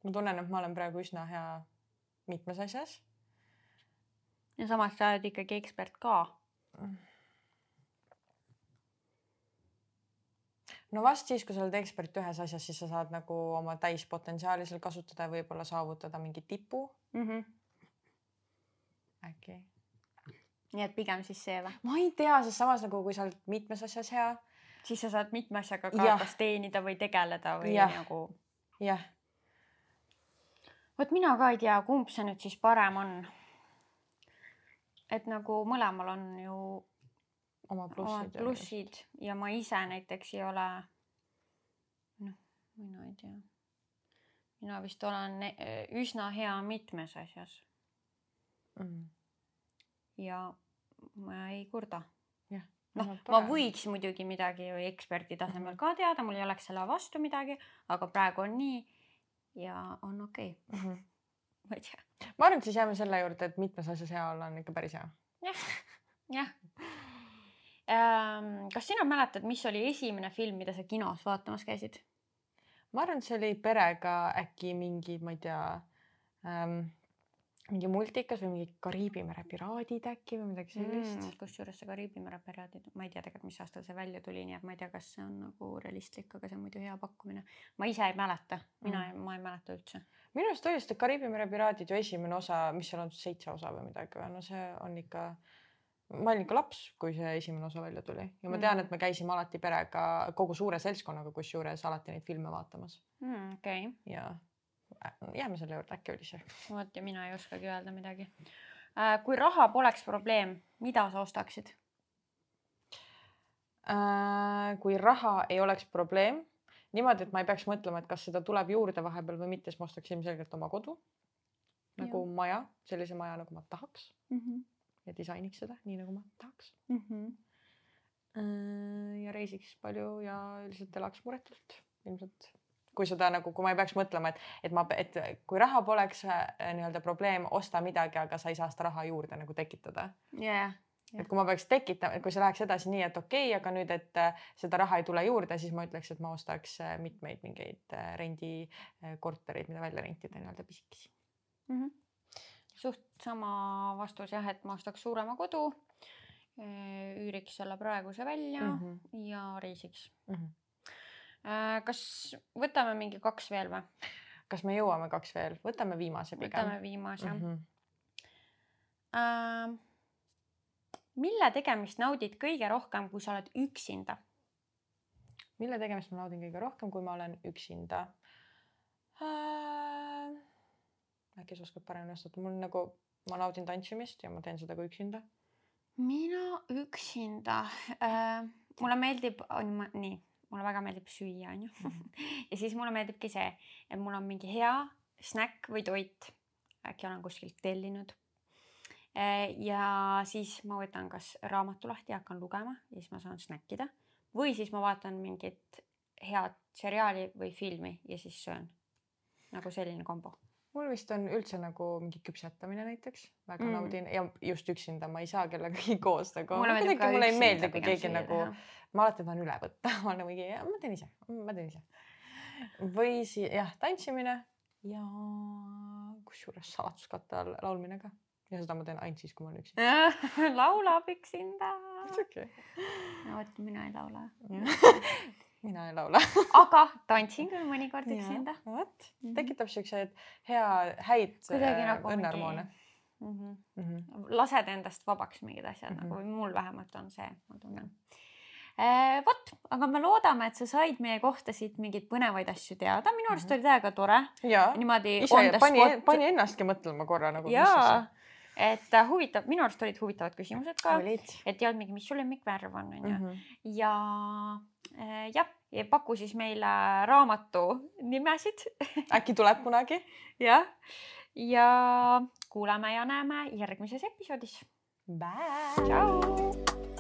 Speaker 1: ma tunnen, et ma olen praegu üsna hea mitmes asjas.
Speaker 3: ja samas sa oled ikkagi ekspert ka.
Speaker 1: no vast siis, kui sa oled ekspert ühes asjas, siis sa saad nagu oma täispotentsiaali seal kasutada ja võib-olla saavutada mingi tipu mm. -hmm. äkki.
Speaker 3: Nii et pigem siis see või?
Speaker 1: ma ei tea, sest samas nagu, kui sa oled mitmes asjas hea.
Speaker 3: siis sa saad mitme asjaga ka kas teenida või tegeleda või ja. nagu.
Speaker 1: jah
Speaker 3: vot mina ka ei tea, kumb see nüüd siis parem on. et nagu mõlemal on ju
Speaker 1: oma plussid,
Speaker 3: plussid ja ma ise näiteks ei ole. noh, mina ei tea. mina vist olen üsna hea mitmes asjas mm.. Ja ma ei kurda. noh, ma võiks muidugi midagi ju eksperdi tasemel -hmm. ka teada, mul ei oleks selle vastu midagi, aga praegu on nii ja on okei okay. mm. -hmm. ma ei tea.
Speaker 1: ma arvan, et siis jääme selle juurde, et mitmes asjas hea olla on ikka päris hea
Speaker 3: ja.. jah, jah ähm,. kas sina mäletad, mis oli esimene film, mida sa kinos vaatamas käisid?
Speaker 1: ma arvan, et see oli perega äkki mingi, ma ei tea ähm, mingi multikas või mingi Kariibi mere piraadid äkki või midagi sellist mm,.
Speaker 3: kusjuures see Kariibi mere piraadid, ma ei tea tegelikult, mis aastal see välja tuli, nii et ma ei tea, kas see on nagu realistlik, aga see on muidu hea pakkumine. ma ise ei mäleta, mina mm., ma ei mäleta üldse.
Speaker 1: minu arust oli seda Kariibi mere piraadid ju esimene osa, mis seal on seitse osa või midagi või no see on ikka ma olin ikka laps, kui see esimene osa välja tuli ja ma tean, mm. et me käisime alati perega kogu suure seltskonnaga, kusjuures alati neid filme vaatamas
Speaker 3: mm,. okei okay..
Speaker 1: ja jääme selle juurde, äkki oli see.
Speaker 3: vot ja mina ei oskagi öelda midagi. Äh, kui raha poleks probleem, mida sa ostaksid?
Speaker 1: Äh, kui raha ei oleks probleem, niimoodi, et ma ei peaks mõtlema, et kas seda tuleb juurde vahepeal või mitte, siis ma ostaks ilmselgelt oma kodu. nagu ja. maja, sellise maja, nagu ma tahaks mm. -hmm. ja disainiks seda nii, nagu ma tahaks mm. -hmm. ja reisiks palju ja lihtsalt elaks muretult ilmselt kui seda nagu, kui ma ei peaks mõtlema, et, et ma, et kui raha poleks äh, nii-öelda probleem, osta midagi, aga sa ei saa seda raha juurde nagu tekitada
Speaker 3: yeah..
Speaker 1: Yeah. et kui ma peaks tekitama, kui see läheks edasi nii, et okei okay,, aga nüüd, et äh, seda raha ei tule juurde, siis ma ütleks, et ma ostaks äh, mitmeid mingeid rendikortereid, mida välja rentida nii-öelda pisikesi mm.
Speaker 3: -hmm. suht sama vastus jah, et ma ostaks suurema kodu, üüriks selle praeguse välja mm -hmm. ja reisiks mm. -hmm kas võtame mingi kaks veel või?
Speaker 1: kas me jõuame kaks veel, võtame viimase pigem.
Speaker 3: võtame viimase mm. -hmm. Uh, mille tegemist naudid kõige rohkem, kui sa oled üksinda?
Speaker 1: mille tegemist ma naudin kõige rohkem, kui ma olen üksinda uh,? äkki sa oskad paremini vastata, mul nagu, ma naudin tantsimist ja ma teen seda ka üksinda.
Speaker 3: mina üksinda uh,, mulle meeldib, nii mulle väga meeldib süüa, onju. <laughs> ja siis mulle meeldibki see, et mul on mingi hea snäkk või toit äkki olen kuskilt tellinud. Äh, ja siis ma võtan kas raamatu lahti ja hakkan lugema ja siis ma saan snäkkida või siis ma vaatan mingit head seriaali või filmi ja siis söön. nagu selline kombo
Speaker 1: mul vist on üldse nagu mingi küpsetamine näiteks, väga mm. naudin ja just üksinda ma ei saa kellegagi <laughs> koos nagu. kuidagi mulle ei meeldi, kui keegi nagu, ma alati tahan üle võtta, <laughs> ma olen mingi, ma teen ise, ma teen ise. või siis jah, tantsimine ja kusjuures saladuskatte all laulmine ka ja seda ma teen ainult siis, kui ma olen üksi <laughs>
Speaker 3: laulab üksinda. vot, mina ei laula
Speaker 1: mina ei laula <laughs>
Speaker 3: aga tantsin küll mõnikord üksinda.
Speaker 1: vot, mhm. tekitab siukseid hea, häid äh, nagu õnnehormoone. Mm
Speaker 3: -hmm. Mm -hmm. lased endast vabaks mingid asjad mm -hmm. nagu mul vähemalt on see, ma tunnen eh,. vot, aga me loodame, et sa said meie kohta siit mingeid põnevaid asju teada, minu arust mm -hmm. oli täiega tore.
Speaker 1: niimoodi. pani, pani ennastki mõtlema korra nagu.
Speaker 3: jaa et äh, huvitav, minu arust olid huvitavad küsimused ka, et mingi, mis su lemmikvärv on, onju. Mhm. ja äh, jah, ja paku siis meile raamatu nimesid <laughs>
Speaker 1: äkki tuleb kunagi.
Speaker 3: jah, ja kuuleme ja näeme järgmises episoodis.
Speaker 1: Bye.
Speaker 3: tšau.